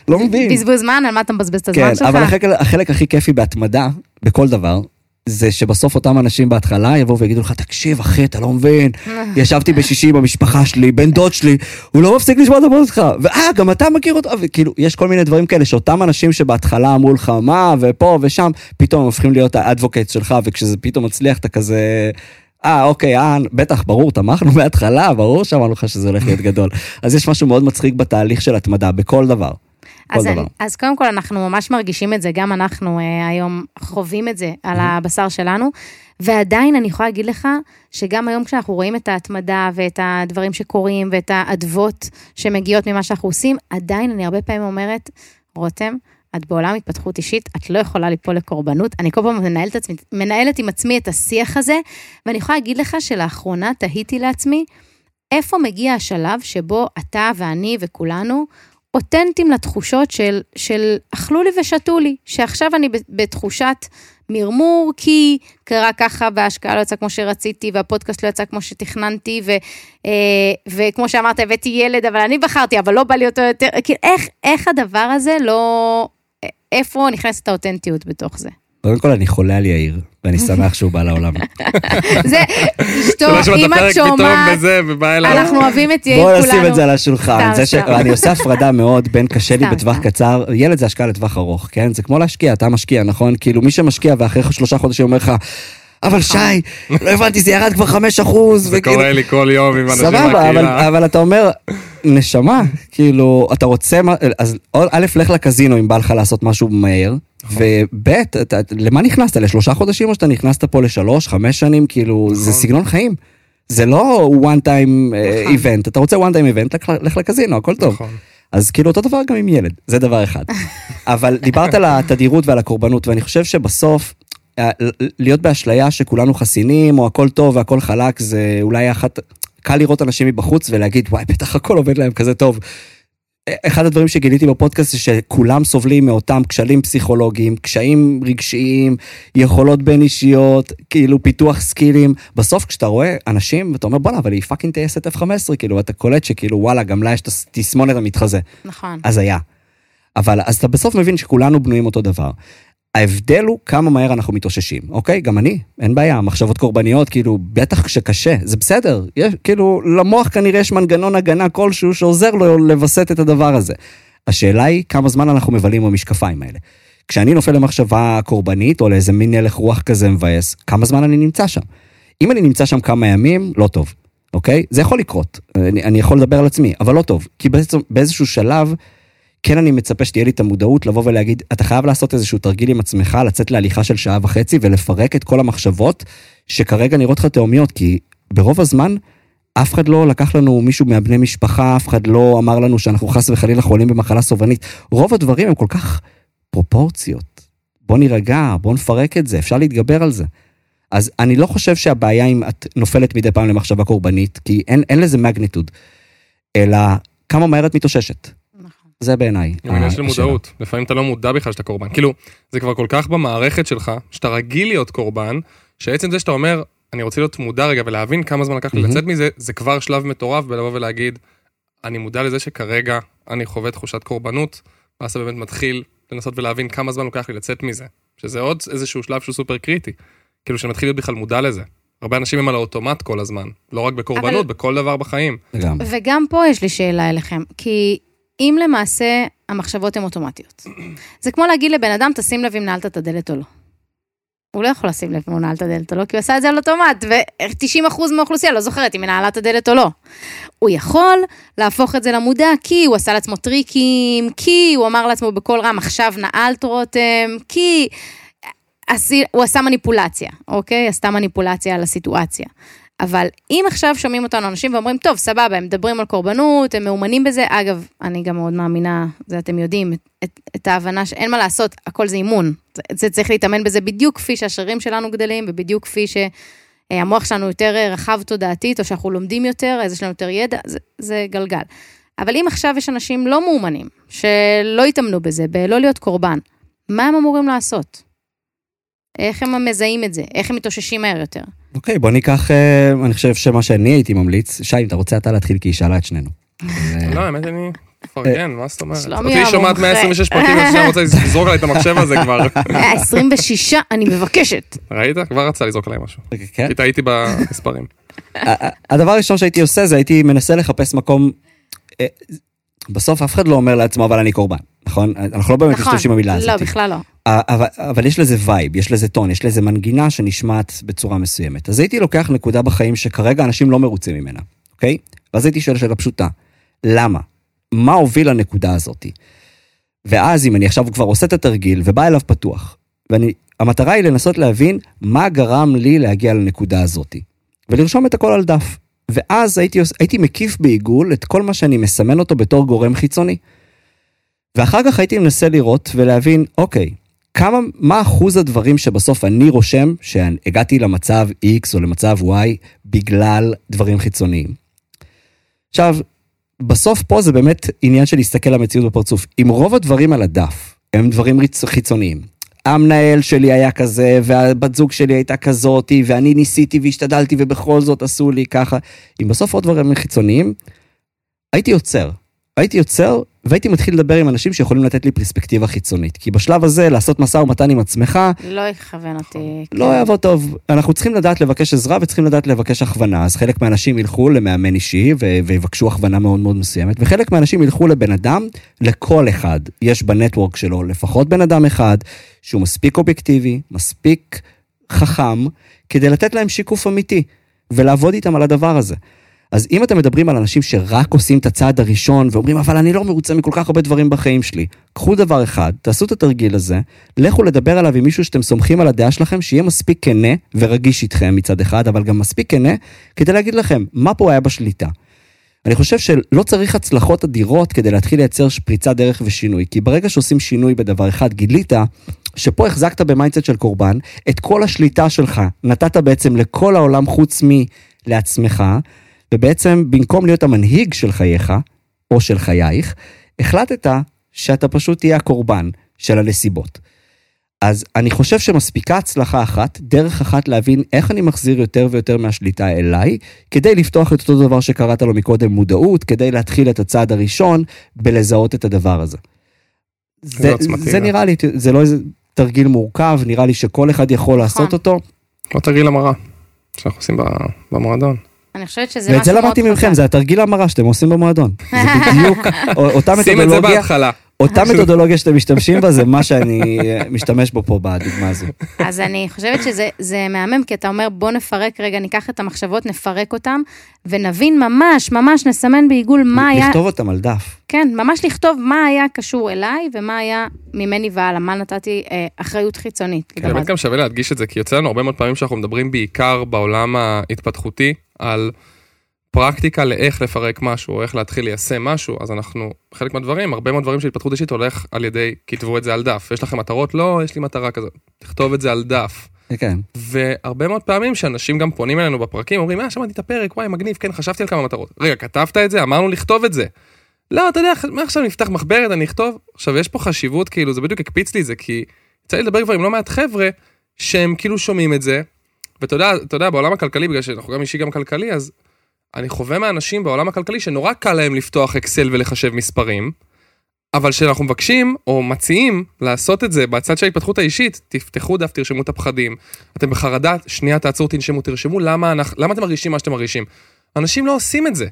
S1: לא (laughs) מבין.
S2: בזבוז זמן, על מה אתה מבזבז את
S1: כן,
S2: הזמן שלך?
S1: אבל החלק, החלק הכי כיפי בהתמדה, בכל דבר, זה שבסוף אותם אנשים בהתחלה יבואו ויגידו לך, תקשיב אחי, אתה לא מבין, (laughs) ישבתי בשישי במשפחה שלי, בן דוד שלי, הוא לא מפסיק לשמוע את הפודקאסט שלך, ואה, גם אתה מכיר אותו, וכאילו, יש כל מיני דברים כאלה שאותם אנשים שבהתחלה אמרו לך מה, ופה ושם, פתאום הם הופכים להיות האדבוקייט שלך, וכשזה פתאום מצליח אתה כזה... אה, אוקיי, אה, בטח, ברור, תמכנו מההתחלה, ברור שאמרנו לך שזה הולך להיות גדול. אז יש משהו מאוד מצחיק בתהליך של התמדה, בכל דבר.
S2: אז,
S1: דבר.
S2: אני, אז קודם כל אנחנו ממש מרגישים את זה, גם אנחנו אה, היום חווים את זה על הבשר שלנו, ועדיין אני יכולה להגיד לך שגם היום כשאנחנו רואים את ההתמדה ואת הדברים שקורים ואת האדוות שמגיעות ממה שאנחנו עושים, עדיין אני הרבה פעמים אומרת, רותם, את בעולם התפתחות אישית, את לא יכולה ליפול לקורבנות. אני כל פעם מנהלת, עצמי, מנהלת עם עצמי את השיח הזה, ואני יכולה להגיד לך שלאחרונה תהיתי לעצמי, איפה מגיע השלב שבו אתה ואני וכולנו אותנטיים לתחושות של, של אכלו לי ושתו לי, שעכשיו אני בתחושת מרמור, כי קרה ככה וההשקעה לא יצאה כמו שרציתי, והפודקאסט לא יצא כמו שתכננתי, ו, אה, וכמו שאמרת, הבאתי ילד, אבל אני בחרתי, אבל לא בא לי אותו יותר, כאילו, איך, איך הדבר הזה לא... איפה נכנסת האותנטיות בתוך זה?
S1: קודם כל אני חולה על יאיר, ואני שמח שהוא בא לעולם. (laughs)
S2: זה, אשתו, אם את שומעת. אנחנו אוהבים את יאיר כולנו.
S1: נשים את זה על השולחן. אני עושה הפרדה מאוד בין קשה לי בטווח. קצר, ילד זה השקעה לטווח ארוך, כן? זה כמו להשקיע, אתה משקיע, נכון? כאילו מי שמשקיע ואחרי שלושה חודשים אומר לך, אבל שי, לא הבנתי, זה ירד כבר חמש אחוז.
S3: זה קורה לי כל יום עם אנשים
S1: סבבה, אבל,
S3: מהקהילה.
S1: אבל אתה אומר, נשמה, כאילו, אתה רוצה, אז א', לך לקזינו אם בא לך לעשות משהו מהר,
S3: נכון.
S1: וב', למה נכנסת? לשלושה חודשים או שאתה נכנסת פה לשלוש, חמש שנים? כאילו, זה
S3: נכון.
S1: סגנון חיים. זה לא one time אה,
S2: נכון.
S1: event, אתה רוצה one time event, לך- לקזינו, הכל טוב.
S3: נכון.
S1: אז כאילו אותו דבר גם עם ילד, זה דבר אחד. (laughs) אבל דיברת על התדירות ועל הקורבנות, ואני חושב שבסוף, להיות באשליה שכולנו חסינים, או הכל טוב והכל חלק, זה אולי אחת, קל לראות אנשים מבחוץ ולהגיד, וואי, בטח הכל עובד להם כזה טוב. אה, אחד הדברים שגיליתי בפודקאסט זה שכולם סובלים מאותם כשלים פסיכולוגיים, קשיים רגשיים, יכולות בין אישיות, כאילו פיתוח סקילים. בסוף כשאתה רואה אנשים, ואתה אומר בואנה, אבל היא fucking טייסת F15, כאילו, אתה קולט שכאילו וואלה, גם לה יש את התסמונת המתחזה.
S2: נכון.
S1: הזיה. אבל אז אתה בסוף מבין שכולנו בנויים אותו דבר. ההבדל הוא כמה מהר אנחנו מתאוששים, אוקיי? גם אני, אין בעיה, מחשבות קורבניות, כאילו, בטח כשקשה, זה בסדר. יש, כאילו, למוח כנראה יש מנגנון הגנה כלשהו שעוזר לו לווסת את הדבר הזה. השאלה היא כמה זמן אנחנו מבלים במשקפיים האלה. כשאני נופל למחשבה קורבנית, או לאיזה מין הלך רוח כזה מבאס, כמה זמן אני נמצא שם? אם אני נמצא שם כמה ימים, לא טוב, אוקיי? זה יכול לקרות, אני, אני יכול לדבר על עצמי, אבל לא טוב. כי בעצם, באיזשהו שלב, כן אני מצפה שתהיה לי את המודעות לבוא ולהגיד, אתה חייב לעשות איזשהו תרגיל עם עצמך, לצאת להליכה של שעה וחצי ולפרק את כל המחשבות שכרגע נראות לך תאומיות, כי ברוב הזמן אף אחד לא לקח לנו מישהו מהבני משפחה, אף אחד לא אמר לנו שאנחנו חס וחלילה חולים במחלה סובלנית. רוב הדברים הם כל כך פרופורציות. בוא נירגע, בוא נפרק את זה, אפשר להתגבר על זה. אז אני לא חושב שהבעיה אם את נופלת מדי פעם למחשבה קורבנית, כי אין, אין לזה מגניטוד, אלא כמה מהר את מתאוששת. זה בעיניי.
S3: גם עניין של
S1: אה.
S3: מודעות, לפעמים אתה לא מודע בכלל שאתה קורבן. כאילו, זה כבר כל כך במערכת שלך, שאתה רגיל להיות קורבן, שעצם זה שאתה אומר, אני רוצה להיות מודע רגע ולהבין כמה זמן לקח לי. לצאת מזה, זה כבר שלב מטורף בלבוא ולהגיד, אני מודע לזה שכרגע אני חווה תחושת קורבנות, ואז אתה באמת מתחיל לנסות ולהבין כמה זמן לוקח לי לצאת מזה. שזה עוד איזשהו שלב שהוא סופר קריטי. כאילו, שאני מתחיל להיות בכלל מודע לזה. הרבה אנשים הם על האוטומט כל הזמן, לא רק בקורבנות,
S2: אבל-
S3: בכל דבר בחיים.
S1: לגמרי.
S2: וגם פה יש לי שאלה אליכם, כי אם למעשה המחשבות הן אוטומטיות, זה כמו להגיד לבן אדם, תשים לב אם נעלת את הדלת או לא. הוא לא יכול לשים לב אם הוא נעל את הדלת או לא, כי הוא עשה את זה על אוטומט, ו-90% מהאוכלוסייה לא זוכרת אם היא נעלה את הדלת או לא. הוא יכול להפוך את זה למודע, כי הוא עשה לעצמו טריקים, כי הוא אמר לעצמו בקול רם, עכשיו נעלת רותם, כי הוא עשה מניפולציה, אוקיי? עשתה מניפולציה על הסיטואציה. אבל אם עכשיו שומעים אותנו אנשים ואומרים, טוב, סבבה, הם מדברים על קורבנות, הם מאומנים בזה, אגב, אני גם מאוד מאמינה, זה אתם יודעים, את, את, ההבנה שאין מה לעשות, הכל זה אימון. זה, זה צריך להתאמן בזה בדיוק כפי שהשרירים שלנו גדלים, ובדיוק כפי שהמוח שלנו יותר רחב תודעתית, או שאנחנו לומדים יותר, אז יש לנו יותר ידע, זה, זה גלגל. אבל אם עכשיו יש אנשים לא מאומנים, שלא התאמנו בזה, בלא להיות קורבן, מה הם אמורים לעשות? איך הם מזהים את זה? איך הם מתאוששים מהר יותר?
S1: אוקיי, okay, בוא ניקח, אה, אני חושב שמה שאני הייתי ממליץ, שי, אם אתה רוצה אתה להתחיל, כי היא שאלה את שנינו. (laughs)
S3: לא, האמת אני מפרגן, מה זאת אומרת?
S2: שלומי
S3: אותי היא שומעת
S2: המומחה.
S3: 126 פרקים, אז שאני רוצה לזרוק עליי את המחשב הזה כבר. (laughs)
S2: 26, אני מבקשת.
S3: ראית? כבר רצה לזרוק עליי משהו.
S1: כן?
S3: כי טעיתי במספרים.
S1: ה- ה- הדבר הראשון שהייתי עושה זה הייתי מנסה לחפש מקום, אה, בסוף אף אחד לא אומר לעצמו, אבל אני קורבן, נכון? אנחנו לא באמת
S2: נכון.
S1: משתמשים במילה הזאת.
S2: לא, בכלל לא.
S1: אבל, אבל יש לזה vibe, יש לזה טון, יש לזה מנגינה שנשמעת בצורה מסוימת. אז הייתי לוקח נקודה בחיים שכרגע אנשים לא מרוצים ממנה, אוקיי? ואז הייתי שואל שאלה פשוטה, למה? מה הוביל לנקודה הזאת? ואז אם אני עכשיו כבר עושה את התרגיל ובא אליו פתוח, והמטרה היא לנסות להבין מה גרם לי להגיע לנקודה הזאת, ולרשום את הכל על דף. ואז הייתי, הייתי מקיף בעיגול את כל מה שאני מסמן אותו בתור גורם חיצוני. ואחר כך הייתי מנסה לראות ולהבין, אוקיי, כמה, מה אחוז הדברים שבסוף אני רושם שהגעתי למצב X או למצב Y בגלל דברים חיצוניים. עכשיו, בסוף פה זה באמת עניין של להסתכל למציאות בפרצוף. אם רוב הדברים על הדף הם דברים חיצוניים, המנהל שלי היה כזה, והבת זוג שלי הייתה כזאתי, ואני ניסיתי והשתדלתי ובכל זאת עשו לי ככה, אם בסוף עוד דברים חיצוניים, הייתי עוצר. הייתי יוצר והייתי מתחיל לדבר עם אנשים שיכולים לתת לי פרספקטיבה חיצונית. כי בשלב הזה, לעשות משא ומתן עם עצמך,
S2: לא יכוון אותי.
S1: לא יעבוד טוב. אנחנו צריכים לדעת לבקש עזרה וצריכים לדעת לבקש הכוונה. אז חלק מהאנשים ילכו למאמן אישי ו- ויבקשו הכוונה מאוד מאוד מסוימת, וחלק מהאנשים ילכו לבן אדם, לכל אחד. יש בנטוורק שלו לפחות בן אדם אחד, שהוא מספיק אובייקטיבי, מספיק חכם, כדי לתת להם שיקוף אמיתי, ולעבוד איתם על הדבר הזה. אז אם אתם מדברים על אנשים שרק עושים את הצעד הראשון ואומרים, אבל אני לא מרוצה מכל כך הרבה דברים בחיים שלי, קחו דבר אחד, תעשו את התרגיל הזה, לכו לדבר עליו עם מישהו שאתם סומכים על הדעה שלכם, שיהיה מספיק כנה ורגיש איתכם מצד אחד, אבל גם מספיק כנה כדי להגיד לכם, מה פה היה בשליטה. אני חושב שלא צריך הצלחות אדירות כדי להתחיל לייצר פריצת דרך ושינוי, כי ברגע שעושים שינוי בדבר אחד, גילית שפה החזקת ב mindset של קורבן, את כל השליטה שלך נתת בעצם לכל העולם חוץ מלעצמך, ובעצם במקום להיות המנהיג של חייך, או של חייך, החלטת שאתה פשוט תהיה הקורבן של הנסיבות. אז אני חושב שמספיקה הצלחה אחת, דרך אחת להבין איך אני מחזיר יותר ויותר מהשליטה אליי, כדי לפתוח את אותו דבר שקראת לו מקודם, מודעות, כדי להתחיל את הצעד הראשון בלזהות את הדבר הזה. זה, זה
S3: גם.
S1: נראה לי, זה לא איזה תרגיל מורכב, נראה לי שכל אחד יכול לעשות אותו,
S3: לא תרגיל המרה שאנחנו עושים במועדון.
S2: אני חושבת שזה
S1: ואת
S2: משהו
S1: זה
S2: מאוד
S1: למדתי מכם,
S2: חזק.
S1: זה התרגיל המרה שאתם עושים במועדון. זה בדיוק (laughs) אותה
S3: שים את זה
S1: מתודולוגיה,
S3: בהתחלה.
S1: אותה מתודולוגיה שאתם משתמשים בה, זה מה שאני אה, משתמש בו פה בדוגמה הזו.
S2: אז אני חושבת שזה זה מהמם, כי אתה אומר, בוא נפרק רגע, ניקח את המחשבות, נפרק אותן, ונבין ממש, ממש נסמן בעיגול מה היה,
S1: לכתוב אותם על דף.
S2: כן, ממש לכתוב מה היה קשור אליי, ומה היה ממני והלאה, מה נתתי אה, אחריות חיצונית. לדבר
S3: באמת. גם שווה להדגיש את זה, כי יוצא לנו הרבה מאוד פעמים שאנחנו מדברים בעיקר בעולם ההתפתחותי על פרקטיקה לאיך לפרק משהו, או איך להתחיל ליישם משהו, אז אנחנו, חלק מהדברים, הרבה מאוד דברים של התפתחות אישית הולך על ידי, כתבו את זה על דף. יש לכם מטרות? לא, יש לי מטרה כזאת. תכתוב את זה על דף.
S1: כן.
S3: והרבה מאוד פעמים שאנשים גם פונים אלינו בפרקים, אומרים, אה, שמעתי את הפרק, וואי, מגניב, כן, חשבתי על כמה מטרות. רגע, כתבת את זה? אמרנו לכתוב את זה. לא, אתה יודע, מעכשיו נפתח מחברת, אני אכתוב. עכשיו, יש פה חשיבות, כאילו, זה בדיוק הקפיץ לי את זה, כי יצא לי לדבר כבר עם לא מעט חבר'ה, שהם כאילו שומעים את זה, ואתה יודע, אתה יודע, בעולם הכלכלי, בגלל שאנחנו גם אישי גם כלכלי, אז אני חווה מאנשים בעולם הכלכלי שנורא קל להם לפתוח אקסל ולחשב מספרים, אבל כשאנחנו מבקשים או מציעים לעשות את זה בצד של ההתפתחות האישית, תפתחו דף, תרשמו את הפחדים. אתם בחרדה, שנייה תעצרו, תנשמו, תרשמו למה, אנחנו, למה אתם מרגישים מה שאתם מרגישים. אנשים לא עושים את זה.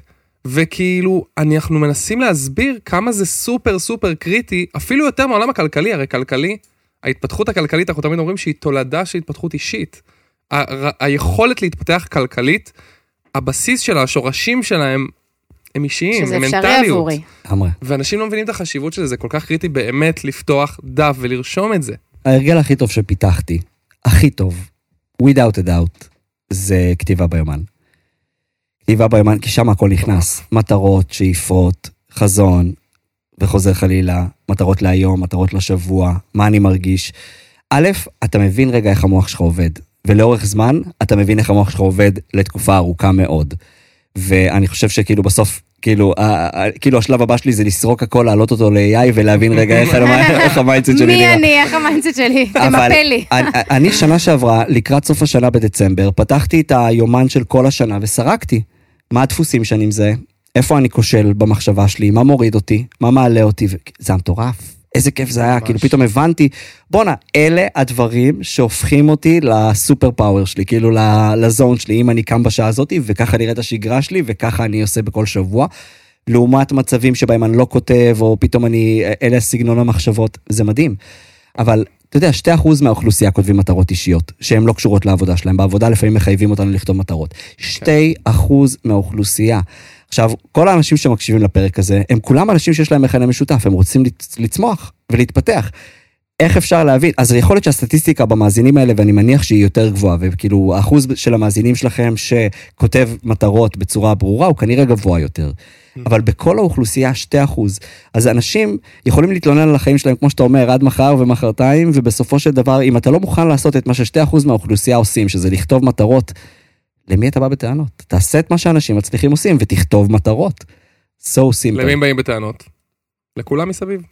S3: וכאילו, אנחנו מנסים להסביר כמה זה סופר סופר קריטי, אפילו יותר מהעולם הכלכלי, הרי כלכלי, ההתפתחות הכלכלית, אנחנו תמיד אומרים שהיא תולדה של התפתחות אישית. ה- היכולת להתפתח כלכלית, הבסיס שלה, השורשים שלהם, הם אישיים,
S2: שזה
S3: הם
S2: אפשרי
S3: מנטליות.
S2: עבורי.
S1: לגמרי.
S3: ואנשים לא מבינים את החשיבות של זה, זה כל כך קריטי באמת לפתוח דף ולרשום את זה.
S1: ההרגל הכי טוב שפיתחתי, הכי טוב, without a doubt, זה כתיבה ביומן. כתיבה ביומן, כי שם הכל נכנס. מטרות, שאיפות, חזון, וחוזר חלילה, מטרות להיום, מטרות לשבוע, מה אני מרגיש. א', אתה מבין רגע איך המוח שלך עובד, ולאורך זמן אתה מבין איך המוח שלך עובד לתקופה ארוכה מאוד. ואני חושב שכאילו בסוף, כאילו, כאילו השלב הבא שלי זה לסרוק הכל, להעלות אותו ל-AI ולהבין רגע (laughs) איך, ה mindset שלי
S2: מי
S1: נראה.
S2: אני? איך ה mindset
S1: שלי?
S2: תמפה לי. (laughs)
S1: אני, שנה שעברה, לקראת סוף השנה בדצמבר, פתחתי את היומן של כל השנה וסרקתי. מה הדפוסים שאני מזהה? איפה אני כושל במחשבה שלי? מה מוריד אותי? מה מעלה אותי? זה מטורף. איזה כיף זה היה. כאילו פתאום הבנתי, בואנה, אלה הדברים שהופכים אותי ל super power שלי, כאילו ל zone שלי, אם אני קם בשעה הזאתי, וככה נראית השגרה שלי, וככה אני עושה בכל שבוע. לעומת מצבים שבהם אני לא כותב, או פתאום אני, אלה סגנון המחשבות, זה מדהים. אבל אתה יודע, 2% מהאוכלוסייה כותבים מטרות אישיות, שהן לא קשורות לעבודה שלהם. בעבודה לפעמים מחייבים אותנו לכתוב מטרות. 2% מהאוכלוסייה. עכשיו, כל האנשים שמקשיבים לפרק הזה, הם כולם אנשים שיש להם מכנה משותף, הם רוצים לצ- לצמוח ולהתפתח. איך אפשר להבין? אז יכול להיות שהסטטיסטיקה במאזינים האלה, ואני מניח שהיא יותר גבוהה, וכאילו האחוז של המאזינים שלכם שכותב מטרות בצורה ברורה, הוא כנראה גבוה יותר. אבל בכל האוכלוסייה 2 אחוז. אז אנשים יכולים להתלונן על החיים שלהם, כמו שאתה אומר, עד מחר ומחרתיים, ובסופו של דבר, אם אתה לא מוכן לעשות את מה ש-2 אחוז מהאוכלוסייה עושים, שזה לכתוב מטרות, למי אתה בא בטענות? תעשה את מה שאנשים מצליחים עושים, ותכתוב מטרות. So simple.
S3: למי הם באים בטענות? לכולם מסביב.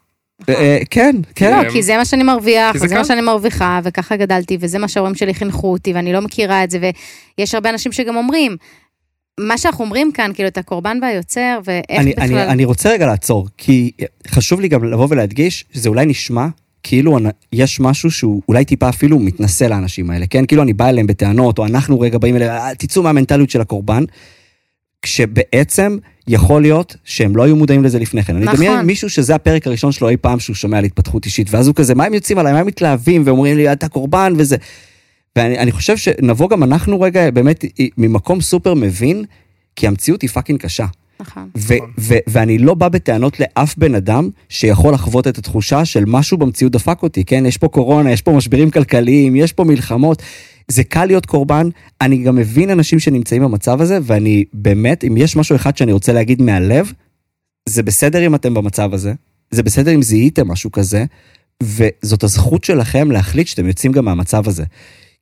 S1: אה, אה, כן, כן.
S2: לא, כי זה מה שאני מרוויח,
S3: זה
S2: מה. שאני מרוויחה, וככה גדלתי, וזה מה שההורים שלי חינכו אותי, ואני לא מכירה את זה, ויש הרבה אנשים שגם אומרים, מה שאנחנו אומרים כאן, כאילו, את הקורבן והיוצר, ואיך
S1: אני,
S2: בכלל...
S1: אני, אני רוצה רגע לעצור, כי חשוב לי גם לבוא ולהדגיש שזה אולי נשמע כאילו יש משהו שהוא אולי טיפה אפילו מתנשא לאנשים האלה, כן? כאילו אני בא אליהם בטענות, או אנחנו רגע באים אליהם, "אה, תצאו מהמנטליות של הקורבן, כשבעצם יכול להיות שהם לא היו מודעים לזה לפני כן. אני
S2: נכון.
S1: מדמיין מישהו שזה הפרק הראשון שלו אי פעם שהוא שומע על התפתחות אישית, ואז הוא כזה, מה הם יוצאים עליי, מה הם מתלהבים, ואומרים לי, אתה קורבן וזה. ואני אני חושב שנבוא גם אנחנו רגע באמת ממקום סופר מבין, כי המציאות היא fucking קשה.
S2: נכון.
S1: ו- ו- ואני לא בא בטענות לאף בן אדם שיכול לחוות את התחושה של משהו במציאות דפק אותי, כן? יש פה קורונה, יש פה משברים כלכליים, יש פה מלחמות. זה קל להיות קורבן, אני גם מבין אנשים שנמצאים במצב הזה, ואני באמת, אם יש משהו אחד שאני רוצה להגיד מהלב, זה בסדר אם אתם במצב הזה, זה בסדר אם זיהיתם משהו כזה, וזאת הזכות שלכם להחליט שאתם יוצאים גם מהמצב הזה.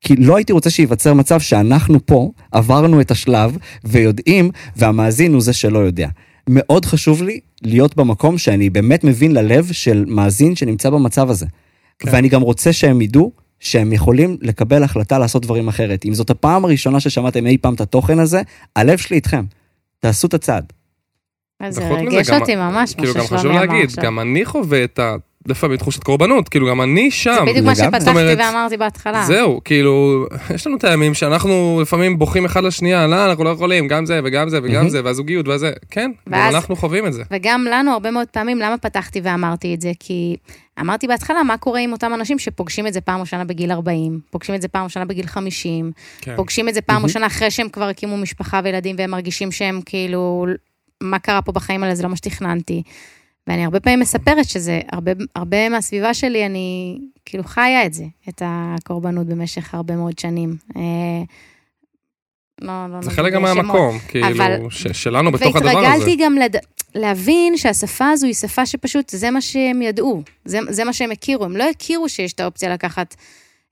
S1: כי לא הייתי רוצה שייווצר מצב שאנחנו פה עברנו את השלב ויודעים, והמאזין הוא זה שלא יודע. מאוד חשוב לי להיות במקום שאני באמת מבין ללב של מאזין שנמצא במצב הזה.
S3: כן.
S1: ואני גם רוצה שהם ידעו שהם יכולים לקבל החלטה לעשות דברים אחרת. אם זאת הפעם הראשונה ששמעתם אי פעם את התוכן הזה, הלב שלי איתכם. תעשו את הצעד.
S2: אז זה ריגש
S3: גם-
S2: אותי ממש, מה
S3: כאילו גם
S2: ששלומי
S3: חשוב
S2: אמר
S3: להגיד,
S2: עכשיו.
S3: גם אני חווה את ה... לפעמים תחושת קורבנות, כאילו גם אני שם.
S2: זה בדיוק מה. שפתחתי ואמרתי בהתחלה.
S3: זהו, כאילו, יש לנו את הימים שאנחנו לפעמים בוכים אחד לשנייה, לא, אנחנו לא יכולים, גם זה וגם זה וגם. זה, והזוגיות וזה, כן,
S2: ואז-
S3: אנחנו חווים את זה.
S2: וגם לנו הרבה מאוד פעמים, למה פתחתי ואמרתי את זה? כי אמרתי בהתחלה, מה קורה עם אותם אנשים שפוגשים את זה פעם ראשונה בגיל 40, פוגשים את זה פעם ראשונה בגיל 50,
S3: כן.
S2: פוגשים את זה פעם ראשונה אחרי שהם כבר הקימו משפחה וילדים, והם מרגישים שהם כאילו, מה קרה פה בחיים האלה, זה לא מה שתכננתי. ואני הרבה פעמים מספרת שזה, הרבה, הרבה מהסביבה שלי, אני כאילו חיה את זה, את הקורבנות במשך הרבה מאוד שנים. אה, לא, לא
S3: זה
S2: נגיד
S3: חלק גם
S2: שמות.
S3: מהמקום, כאילו,
S2: אבל-
S3: ש- שלנו בתוך הדבר הזה.
S2: והתרגלתי גם לד... להבין שהשפה הזו היא שפה שפשוט, זה מה שהם ידעו, זה, זה מה שהם הכירו, הם לא הכירו שיש את האופציה לקחת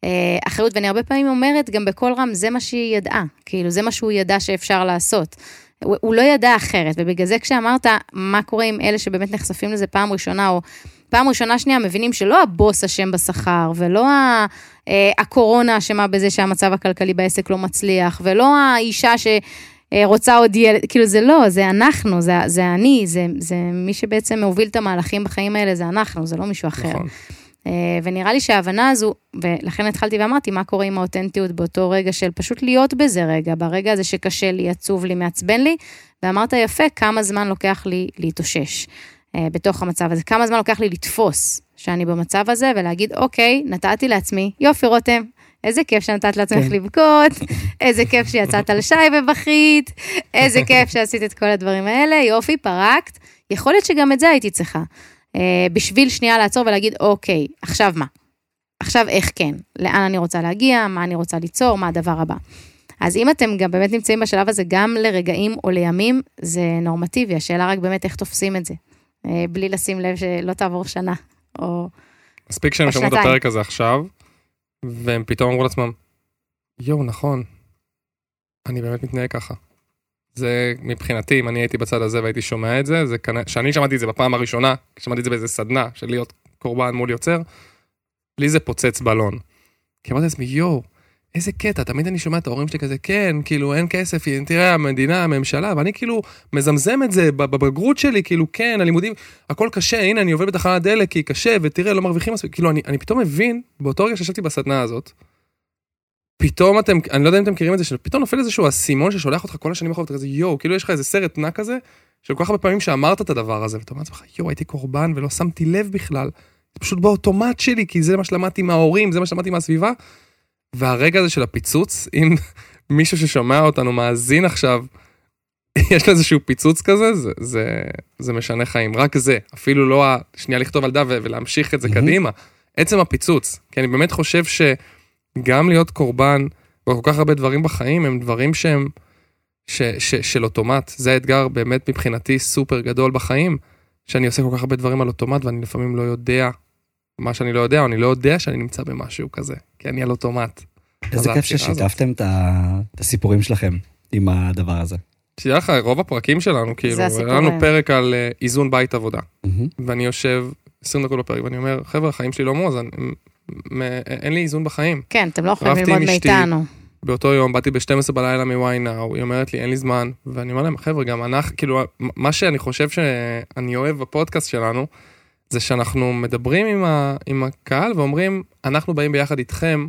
S2: אה, אחריות, ואני הרבה פעמים אומרת גם בקול רם, זה מה שהיא ידעה, כאילו, זה מה שהוא ידע שאפשר לעשות. הוא, הוא לא ידע אחרת, ובגלל זה כשאמרת, מה קורה עם אלה שבאמת נחשפים לזה פעם ראשונה, או פעם ראשונה שנייה מבינים שלא הבוס אשם בשכר, ולא ה, אה, הקורונה אשמה בזה שהמצב הכלכלי בעסק לא מצליח, ולא האישה ש... רוצה עוד ילד, כאילו זה לא, זה אנחנו, זה, זה אני, זה, זה מי שבעצם מוביל את המהלכים בחיים האלה, זה אנחנו, זה לא מישהו אחר.
S3: נכון.
S2: אה, ונראה לי שההבנה הזו, ולכן התחלתי ואמרתי, מה קורה עם האותנטיות באותו רגע של פשוט להיות בזה רגע, ברגע הזה שקשה לי, עצוב לי, מעצבן לי, ואמרת יפה, כמה זמן לוקח לי להתאושש אה, בתוך המצב הזה, כמה זמן לוקח לי לתפוס שאני במצב הזה, ולהגיד, אוקיי, נתתי לעצמי, יופי רותם, איזה כיף שנתת לעצמך
S1: כן.
S2: לבכות, איזה כיף שיצאת על שי ובכית, איזה כיף שעשית את כל הדברים האלה, יופי, פרקת. יכול להיות שגם את זה הייתי צריכה. אה, בשביל שנייה לעצור ולהגיד, אוקיי, עכשיו מה? עכשיו איך כן? לאן אני רוצה להגיע? מה אני רוצה ליצור? מה הדבר הבא? אז אם אתם גם באמת נמצאים בשלב הזה גם לרגעים או לימים, זה נורמטיבי, השאלה רק באמת איך תופסים את זה, אה, בלי לשים לב שלא תעבור שנה, או...
S3: מספיק שהם שמעו את. הפרק הזה עכשיו, והם פתאום אמרו לעצמם, יואו, נכון, אני באמת מתנהג ככה. זה מבחינתי, אם אני הייתי בצד הזה והייתי שומע את זה, זה כנראה, שאני שמעתי את זה בפעם הראשונה, שמעתי את זה באיזה סדנה של להיות קורבן מול יוצר, לי זה פוצץ בלון. כי אמרתי לעצמי, יואו, איזה קטע, תמיד אני שומע את ההורים שלי כזה, כן, כאילו, אין כסף, תראה, המדינה, הממשלה, ואני כאילו מזמזם את זה בבגרות שלי, כאילו, כן, הלימודים, הכל קשה, הנה, אני עובד בתחנת דלק, כי קשה, ותראה, לא מרוויחים מספיק, כאילו, אני, אני פתאום מבין, באותו רגע שישבתי בסדנה הזאת, פתאום אתם, אני לא יודע אם אתם מכירים את זה, שפתאום נופל איזשהו אסימון ששולח אותך כל השנים אחרות, כזה יואו, כאילו יש לך איזה סרט נע כזה, של כל כך הרבה פעמים שאמרת את הדבר הזה, ואתה אומר לעצמך, יואו, הייתי קורבן ולא שמתי לב בכלל. זה פשוט באוטומט שלי, כי זה מה שלמדתי מההורים, זה מה שלמדתי מהסביבה. והרגע הזה של הפיצוץ, אם (laughs) מישהו ששומע אותנו מאזין עכשיו, (laughs) יש לו איזשהו פיצוץ כזה, זה, זה, זה משנה חיים. רק זה, אפילו לא השנייה לכתוב על דף ולהמשיך את זה
S1: Mhm.
S3: קדימה. עצם הפיצוץ, כי אני באמת חושב שגם להיות קורבן בכל כך הרבה דברים בחיים, הם דברים שהם ש, ש, של אוטומט. זה האתגר באמת מבחינתי סופר גדול בחיים, שאני עושה כל כך הרבה דברים על אוטומט ואני לפעמים לא יודע מה שאני לא יודע, או אני לא יודע שאני נמצא במשהו כזה, כי אני על אוטומט.
S1: איזה כיף. ששיתפתם את הסיפורים שלכם עם הדבר הזה.
S3: שתדע לך, רוב הפרקים שלנו, כאילו, היה. לנו פרק על אה, איזון בית עבודה,
S1: מהמם.
S3: ואני יושב 20 דקות בפרק ואני אומר, חבר'ה, החיים שלי לא מאוזן, אין לי איזון בחיים.
S2: כן, אתם לא יכולים ללמוד. מאיתנו.
S3: באותו יום באתי ב-12 בלילה מ-why now, היא אומרת לי אין לי זמן, ואני אומר להם חבר'ה גם אנחנו, כאילו מה שאני חושב שאני אוהב בפודקאסט שלנו, זה שאנחנו מדברים עם, ה, עם הקהל ואומרים אנחנו באים ביחד איתכם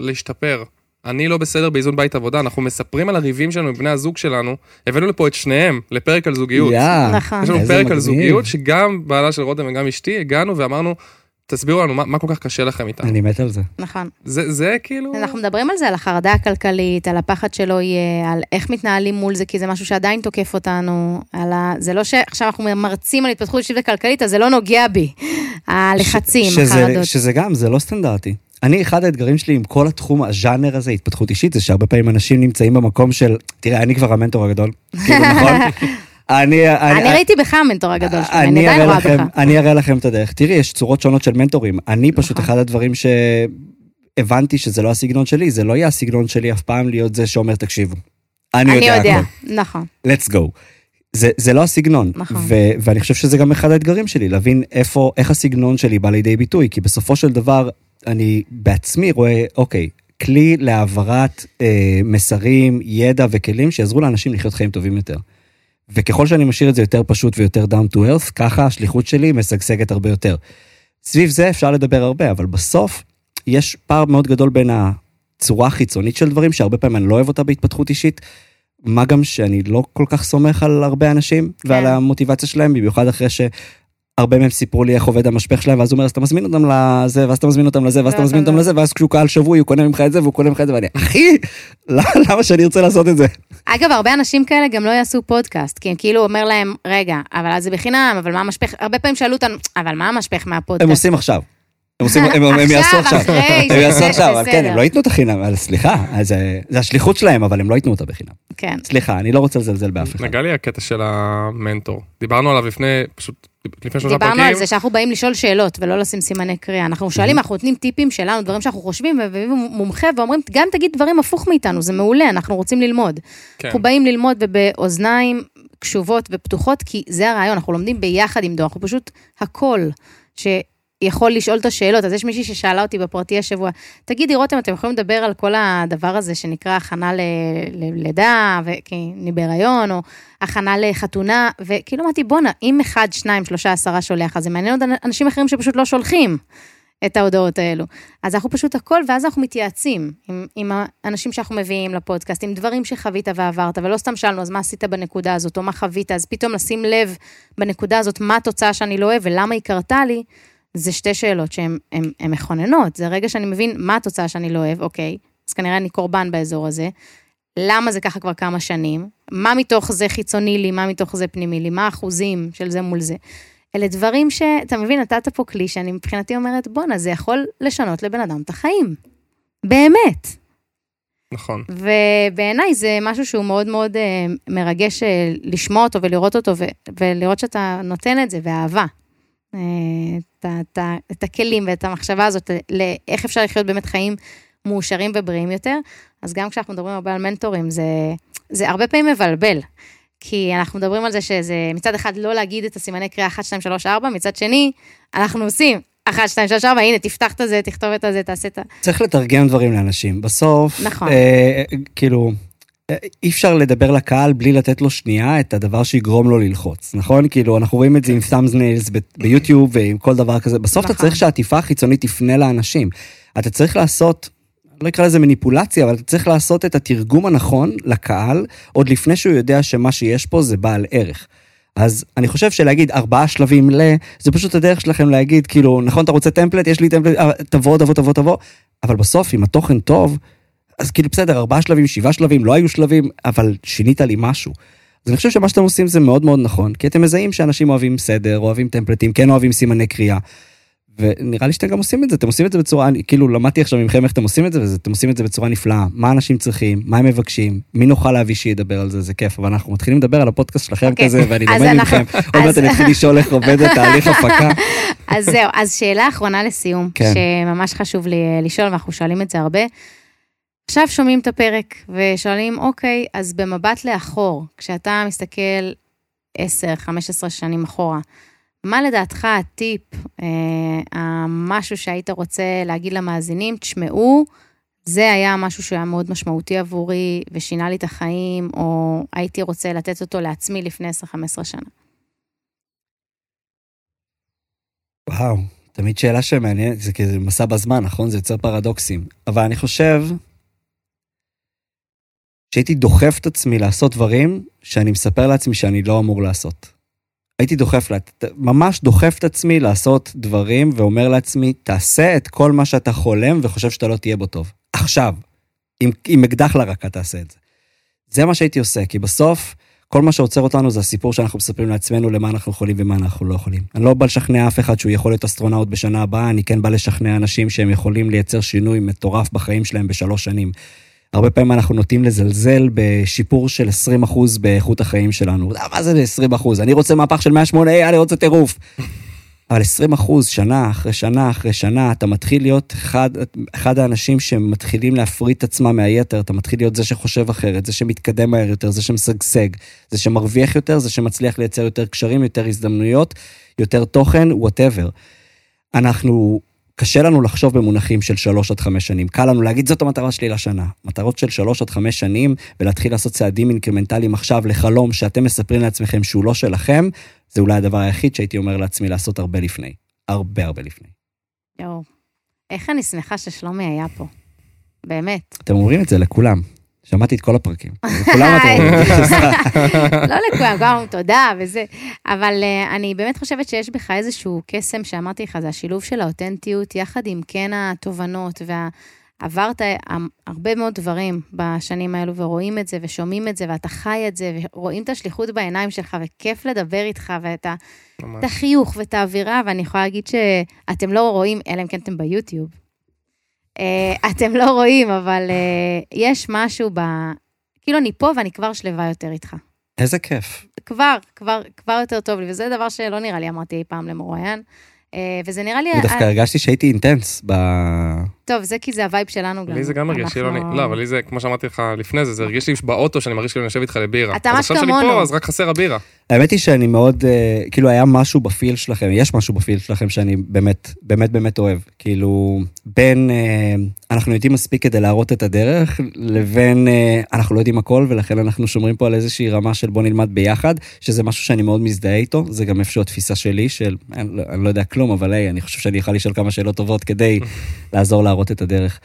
S3: להשתפר. אני לא בסדר באיזון בית עבודה, אנחנו מספרים על הריבים שלנו עם בני הזוג שלנו, הבאנו לפה את שניהם לפרק על זוגיות.
S1: יאה,
S2: נכון.
S3: יש לנו פרק
S1: מגניב.
S3: על זוגיות שגם בעלה של רותם וגם אשתי הגענו ואמרנו תסבירו לנו מה, מה כל כך קשה לכם איתם.
S1: אני מת על זה.
S2: נכון.
S3: זה, זה כאילו...
S2: אנחנו מדברים על זה, על החרדה הכלכלית, על הפחד שלא יהיה, על איך מתנהלים מול זה, כי זה משהו שעדיין תוקף אותנו, על ה... זה לא שעכשיו אנחנו מרצים על התפתחות אישית וכלכלית, אז זה לא נוגע בי. הלחצים,
S1: ש- שזה-
S2: החרדות.
S1: שזה גם, זה לא סטנדרטי. אני, אחד האתגרים שלי עם כל התחום, הז'אנר הזה, התפתחות אישית, זה שהרבה פעמים אנשים נמצאים במקום של, תראה, אני כבר המנטור הגדול, (laughs) כאילו, נכון? אני,
S2: אני ראיתי בך המנטור הגדול שלי, אני
S1: אני
S2: עדיין רואה בך.
S1: אני אראה לכם את הדרך. תראי, יש צורות שונות של מנטורים. אני פשוט,
S2: נכון.
S1: אחד הדברים שהבנתי שזה לא הסגנון שלי, זה לא יהיה הסגנון שלי אף פעם להיות זה שאומר, תקשיבו. אני
S2: אני
S1: יודע
S2: יודע,
S1: הכל.
S2: נכון.
S1: let's go. זה, זה לא הסגנון,
S2: נכון.
S1: ו- ואני חושב שזה גם אחד האתגרים שלי, להבין איפה, איך הסגנון שלי בא לידי ביטוי, כי בסופו של דבר, אני בעצמי רואה, אוקיי, כלי להעברת אה, מסרים, ידע וכלים שיעזרו לאנשים לחיות חיים טובים יותר. וככל שאני משאיר את זה יותר פשוט ויותר down to earth, ככה השליחות שלי משגשגת הרבה יותר. סביב זה אפשר לדבר הרבה, אבל בסוף יש פער מאוד גדול בין הצורה החיצונית של דברים, שהרבה פעמים אני לא אוהב אותה בהתפתחות אישית, מה גם שאני לא כל כך סומך על הרבה אנשים כן. ועל המוטיבציה שלהם, במיוחד אחרי שהרבה מהם סיפרו לי איך עובד המשפך שלהם, ואז הוא אומר, אז אתה מזמין אותם לזה, ואז אתה מזמין אותם לזה, ואז אתה מזמין אותם לזה, ואז כשהוא קהל שבוי, הוא קונה ממך את זה, והוא קונה ממך את זה, ואני, אחי, למה למה שאני ארצה לעשות את זה?
S2: אגב, הרבה אנשים כאלה גם לא יעשו פודקאסט, כי הם כאילו אומר להם, רגע, אבל אז זה בחינם, אבל מה המשפך, הרבה פעמים שאלו אותנו, אבל מה המשפך מהפודקאסט?
S1: הם עושים עכשיו. הם עושים, הם, הם יעשו
S2: עכשיו,
S1: הם יעשו עכשיו, אבל כן. הם לא ייתנו את החינם, אבל סליחה, אז זה זה השליחות שלהם, אבל הם לא ייתנו אותה בחינם.
S2: כן.
S1: סליחה, אני לא רוצה לזלזל באף אחד.
S3: נגע לי הקטע של המנטור. דיברנו עליו לפני, פשוט לפני שלושה פרקים.
S2: דיברנו על זה שאנחנו באים לשאול שאלות ולא לשים סימני קריאה. אנחנו שואלים, אנחנו נותנים טיפים שלנו, דברים שאנחנו חושבים, ומביאים מומחה ואומרים, גם תגיד דברים הפוך מאיתנו, זה מעולה, אנחנו רוצים ללמוד.
S3: כן.
S2: אנחנו באים ללמוד ובאוזניים קשובות ופתוחות, כי זה הרעיון, אנחנו לומדים ביחד עם דור, אנחנו פשוט הכל שיכול לשאול את השאלות. אז יש מישהי ששאלה אותי בפרטי השבוע, תגידי, רותם, אתם יכולים לדבר על כל הדבר הזה שנקרא הכנה ללידה, כי אני בהיריון, או הכנה לחתונה, וכאילו אמרתי, בואנה, אם אחד, שניים, שלושה, עשרה שולח, אז זה מעניין עוד אנשים אחרים שפשוט לא שולחים. את ההודעות האלו. אז אנחנו פשוט הכל, ואז אנחנו מתייעצים עם, עם האנשים שאנחנו מביאים לפודקאסט, עם דברים שחווית ועברת, ולא סתם שאלנו, אז מה עשית בנקודה הזאת, או מה חווית, אז פתאום לשים לב בנקודה הזאת, מה התוצאה שאני לא אוהב ולמה היא קרתה לי, זה שתי שאלות שהן הן- הן מכוננות. זה רגע שאני מבין מה התוצאה שאני לא אוהב, אוקיי, אז כנראה אני קורבן באזור הזה. למה זה ככה כבר כמה שנים? מה מתוך זה חיצוני לי, מה מתוך זה פנימי לי, מה האחוזים של זה מול זה. אלה דברים שאתה מבין, נתת פה כלי שאני מבחינתי אומרת, בואנה, זה יכול לשנות לבן אדם את החיים. באמת.
S3: נכון.
S2: ובעיניי זה משהו שהוא מאוד מאוד אה, מרגש אה, לשמוע אותו ולראות אותו, ולראות שאתה נותן את זה, ואהבה. את, ה- את, ה- את הכלים ואת המחשבה הזאת, לאיך אפשר לחיות באמת חיים מאושרים ובריאים יותר. אז גם כשאנחנו מדברים הרבה על מנטורים, זה, זה הרבה פעמים מבלבל. כי אנחנו מדברים על זה שזה מצד אחד לא להגיד את הסימני קריאה 1, 2, 3, 4, מצד שני, אנחנו עושים 1, 2, 3, 4, הנה, תפתח את זה, תכתוב את זה, תעשה את ה...
S1: צריך לתרגם דברים לאנשים. בסוף,
S2: נכון.
S1: אה, כאילו, אי אפשר לדבר לקהל בלי לתת לו שנייה את הדבר שיגרום לו ללחוץ, נכון? כאילו, אנחנו רואים את זה עם thumbnails ב- ביוטיוב ועם כל דבר כזה. בסוף אתה
S2: נכון.
S1: צריך שהעטיפה החיצונית תפנה לאנשים. אתה צריך לעשות, לא אקרא לזה מניפולציה, אבל אתה צריך לעשות את התרגום הנכון לקהל, עוד לפני שהוא יודע שמה שיש פה זה בעל ערך. אז אני חושב שלהגיד ארבעה שלבים ל... זה פשוט הדרך שלכם להגיד, כאילו, נכון, אתה רוצה טמפלט? יש לי טמפלט, אה, תבוא, תבוא, תבוא, תבוא. אבל בסוף, אם התוכן טוב, אז כאילו, בסדר, ארבעה שלבים, שבעה שלבים, לא היו שלבים, אבל שינית לי משהו. אז אני חושב שמה שאתם עושים זה מאוד מאוד נכון, כי אתם מזהים שאנשים אוהבים סדר, אוהבים טמפלטים, כן אוהבים סימני קריאה. ונראה לי שאתם גם עושים את זה, אתם עושים את זה בצורה, אני כאילו למדתי עכשיו מכם איך אתם עושים את זה, ואתם עושים את זה בצורה נפלאה. מה אנשים צריכים, מה הם מבקשים, מי נוכל להביא שידבר על זה, זה כיף, אבל אנחנו מתחילים לדבר על הפודקאסט שלכם
S2: אוקיי.
S1: כזה, ואני לומד
S2: אנחנו-
S1: מכם, עוד מעט אני אתחיל לשאול איך עובד התהליך הפקה. (laughs)
S2: אז זהו, אז שאלה אחרונה לסיום,
S1: כן.
S2: שממש חשוב לי אה, לשאול, ואנחנו שואלים את זה הרבה. עכשיו שומעים את הפרק ושואלים, אוקיי, אז במבט לאחור, כשאתה מסתכל 10-15 שנים אחורה, מה לדעתך הטיפ, אה, המשהו שהיית רוצה להגיד למאזינים, תשמעו, זה היה משהו שהיה מאוד משמעותי עבורי ושינה לי את החיים, או הייתי רוצה לתת אותו לעצמי לפני 10-15 שנה.
S1: וואו, תמיד שאלה שמעניינת, זה כזה מסע בזמן, נכון? זה יוצר פרדוקסים. אבל אני חושב שהייתי דוחף את עצמי לעשות דברים שאני מספר לעצמי שאני לא אמור לעשות. הייתי דוחף, ממש דוחף את עצמי לעשות דברים ואומר לעצמי, תעשה את כל מה שאתה חולם וחושב שאתה לא תהיה בו טוב. עכשיו. עם, עם אקדח לרקה תעשה את זה. זה מה שהייתי עושה, כי בסוף, כל מה שעוצר אותנו זה הסיפור שאנחנו מספרים לעצמנו למה אנחנו יכולים ומה אנחנו לא יכולים. אני לא בא לשכנע אף אחד שהוא יכול להיות אסטרונאוט בשנה הבאה, אני כן בא לשכנע אנשים שהם יכולים לייצר שינוי מטורף בחיים שלהם בשלוש שנים. הרבה פעמים אנחנו נוטים לזלזל בשיפור של 20% באיכות החיים שלנו. "אה, מה זה 20%? אני רוצה מהפך של 180, היי, אני רוצה טירוף. (laughs) אבל 20 אחוז, שנה אחרי שנה אחרי שנה, אתה מתחיל להיות אחד, אחד האנשים שמתחילים להפריד את עצמם מהיתר, אתה מתחיל להיות זה שחושב אחרת, זה שמתקדם מהר יותר, זה שמשגשג, זה שמרוויח יותר, זה שמצליח לייצר יותר קשרים, יותר הזדמנויות, יותר תוכן, whatever. אנחנו, קשה לנו לחשוב במונחים של שלוש עד חמש שנים. קל לנו להגיד, זאת המטרה שלי לשנה. מטרות של שלוש עד חמש שנים, ולהתחיל לעשות צעדים אינקרמנטליים עכשיו לחלום שאתם מספרים לעצמכם שהוא לא שלכם, זה אולי הדבר היחיד שהייתי אומר לעצמי לעשות הרבה לפני. הרבה הרבה לפני.
S2: יואו, איך אני שמחה ששלומי היה פה. באמת.
S1: אתם אומרים את זה לכולם. שמעתי את כל הפרקים. לכולם אתם אומרים את זה. (laughs)
S2: לא לכולם, גם תודה וזה. אבל uh, אני באמת חושבת שיש בך איזשהו קסם שאמרתי לך, זה השילוב של האותנטיות, יחד עם כן התובנות, ועברת הרבה מאוד דברים בשנים האלו, ורואים את זה, ושומעים את זה, ואתה חי את זה, ורואים את השליחות בעיניים שלך, וכיף לדבר איתך, ואת ה-
S3: ממש.
S2: את החיוך ואת האווירה, ואני יכולה להגיד שאתם לא רואים, אלא אם כן אתם ביוטיוב. אה, אתם לא רואים, אבל אה, יש משהו ב... כאילו אני פה ואני כבר שלווה יותר איתך.
S1: איזה כיף.
S2: כבר, כבר, כבר יותר טוב לי, וזה דבר שלא נראה לי אמרתי אי פעם למרואיין. אה, וזה נראה לי...
S1: דווקא הרגשתי שהייתי intense ב...
S2: טוב, זה כי זה ה vibe שלנו גם.
S3: לי זה גם הרגיש
S2: אנחנו-
S3: כאילו לא, אבל לי זה, כמו שאמרתי לך לפני זה, זה הרגיש לי באוטו שאני מרגיש כאילו אני יושב איתך לבירה.
S2: אתה
S3: אז
S2: ממש
S3: עכשיו שאני
S2: כמונו.
S3: פה, אז רק חסר הבירה.
S1: האמת היא שאני מאוד, אה, כאילו היה משהו ב feel שלכם, יש משהו ב feel שלכם שאני באמת, באמת באמת אוהב. כאילו, בין אה, אנחנו יודעים מספיק כדי להראות את הדרך, לבין אה, אנחנו לא יודעים הכל, ולכן אנחנו שומרים פה על איזושהי רמה של בוא נלמד ביחד, שזה משהו שאני מאוד מזדהה איתו, זה גם איפשהו התפיסה שלי של, אני, לא- אני לא יודע כלום, אבל היי, אני חושב שאני יכול לשאול כמה שאלות טובות כדי (laughs) לעזור להראות את הדרך.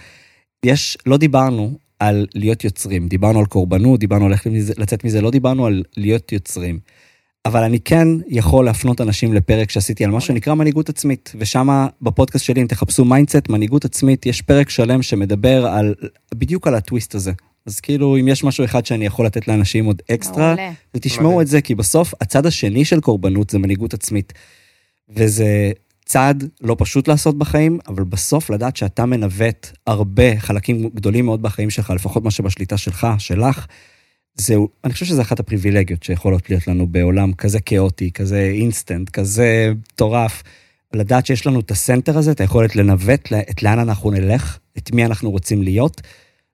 S1: יש, לא דיברנו על להיות יוצרים, דיברנו על קורבנות, דיברנו על איך לצאת מזה, לא דיברנו על להיות יוצרים. אבל אני כן יכול להפנות אנשים לפרק שעשיתי על מה שנקרא מנהיגות עצמית, ושם בפודקאסט שלי, אם תחפשו Mindset, מנהיגות עצמית, יש פרק שלם שמדבר על, בדיוק על הטוויסט הזה. אז כאילו, אם יש משהו אחד שאני יכול לתת לאנשים עוד אקסטרה. ותשמעו. את זה, כי בסוף הצד השני של קורבנות זה מנהיגות עצמית. וזה צעד לא פשוט לעשות בחיים, אבל בסוף לדעת שאתה מנווט הרבה חלקים גדולים מאוד בחיים שלך, לפחות מה שבשליטה שלך, שלך, זהו, אני חושב שזו אחת הפריבילגיות שיכולות להיות לנו בעולם כזה כאוטי, כזה אינסטנט, כזה מטורף. לדעת שיש לנו את ה center הזה, את היכולת לנווט את לאן אנחנו נלך, את מי אנחנו רוצים להיות,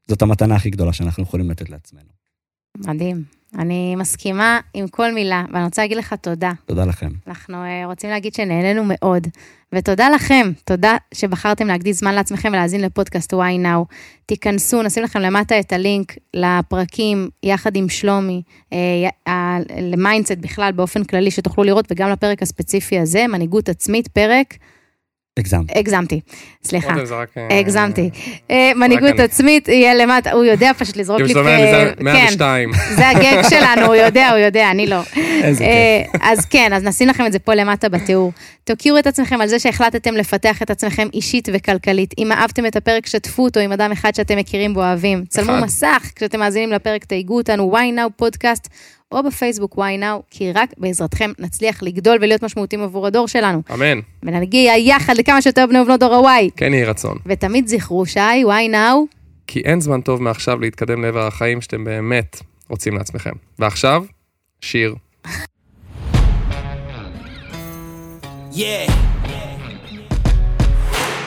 S1: זאת המתנה הכי גדולה שאנחנו יכולים לתת לעצמנו.
S2: מדהים. אני מסכימה עם כל מילה, ואני רוצה להגיד לך תודה.
S1: תודה לכם.
S2: אנחנו uh, רוצים להגיד שנהנינו מאוד, ותודה לכם, תודה שבחרתם להקדיש זמן לעצמכם ולהאזין לפודקאסט why now. תיכנסו, נשים לכם למטה את הלינק לפרקים יחד עם שלומי, uh, ל Mindset בכלל באופן כללי שתוכלו לראות, וגם לפרק הספציפי הזה, מנהיגות עצמית, פרק
S1: הגזמת.
S2: הגזמתי, סליחה,
S3: אה,
S2: הגזמתי. אה, מנהיגות עצמית יהיה למטה, הוא יודע פשוט לזרוק לי...
S3: כאילו זה 102.
S2: זה הגג (laughs) שלנו, הוא יודע, הוא יודע, אני לא. אה, אז כן, אז נשים לכם את זה פה למטה בתיאור. תוקירו את עצמכם על זה שהחלטתם לפתח את עצמכם אישית וכלכלית. אם אהבתם את הפרק, שתפו אותו עם אדם אחד שאתם מכירים ואוהבים. צלמו. מסך כשאתם מאזינים לפרק, תייגו אותנו, why now פודקאסט, או בפייסבוק why now, כי רק בעזרתכם נצליח לגדול ולהיות משמעותיים עבור הדור שלנו.
S3: אמן.
S2: ונגיע יחד לכמה שיותר בני ובנות דור ה-Y.
S3: כן יהי רצון.
S2: ותמיד זכרו, שי, why now?
S3: כי אין זמן טוב מעכשיו להתקדם לעבר החיים שאתם באמת רוצים לעצמכם. ועכשיו, שיר.
S4: Yeah.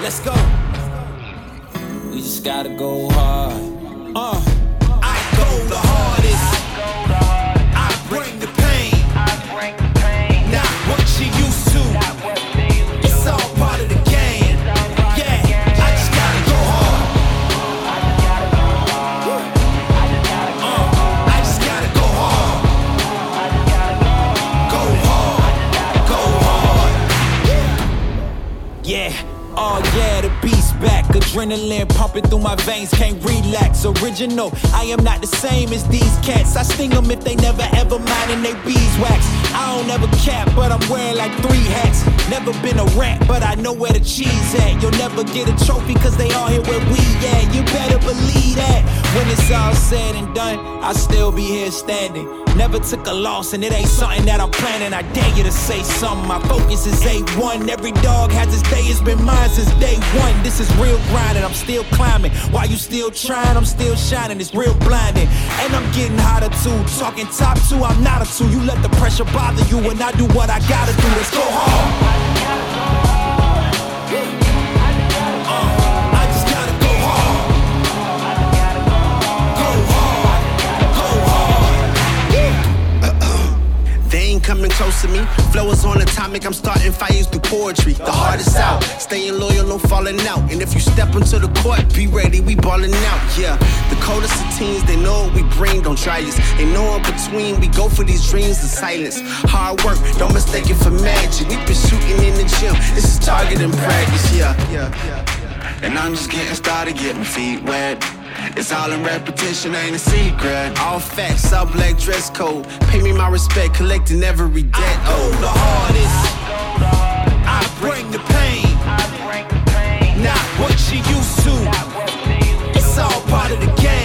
S4: Let's go. We just gotta go hard. Uh. Oh yeah, the beast back. Adrenaline pumping through my veins, can't relax. Original, I am not the same as these cats. I sting them if they never ever mind and they beeswax. I don't ever cap, but I'm wearing like three hats. Never been a rat, but I know where the cheese at. You'll never get a trophy cause they all here where we at. You better believe that. When it's all said and done, I'll still be here standing. Never took a loss, and it ain't something that I'm planning. I dare you to say something. My focus is A1. Every dog has his day, it's been mine since day one. This is real grinding, I'm still climbing. While you still trying, I'm still shining. It's real blinding. And I'm getting hotter too. Talking top two, I'm not a two. You let the pressure bother you, and I do what I gotta do. Let's go hard.
S5: They close to me. Flow is on atomic, I'm starting fires through poetry. The heart is out, staying loyal, no falling out. And if you step into the court, be ready, we balling out. Yeah, the coldest of teens, they know what we bring, don't try us. Ain't no in between, we go for these dreams in silence. Hard work, don't mistake it for magic. We been shooting in the gym, this is target and practice. Yeah, yeah, yeah.
S6: And I'm just getting started, getting feet wet. It's all in repetition, ain't a secret.
S5: All facts, all black dress code. Pay me my respect, collecting every debt.
S4: I
S5: Oh,
S4: the hardest. I bring the pain. Not what you used to. It's all part of the game.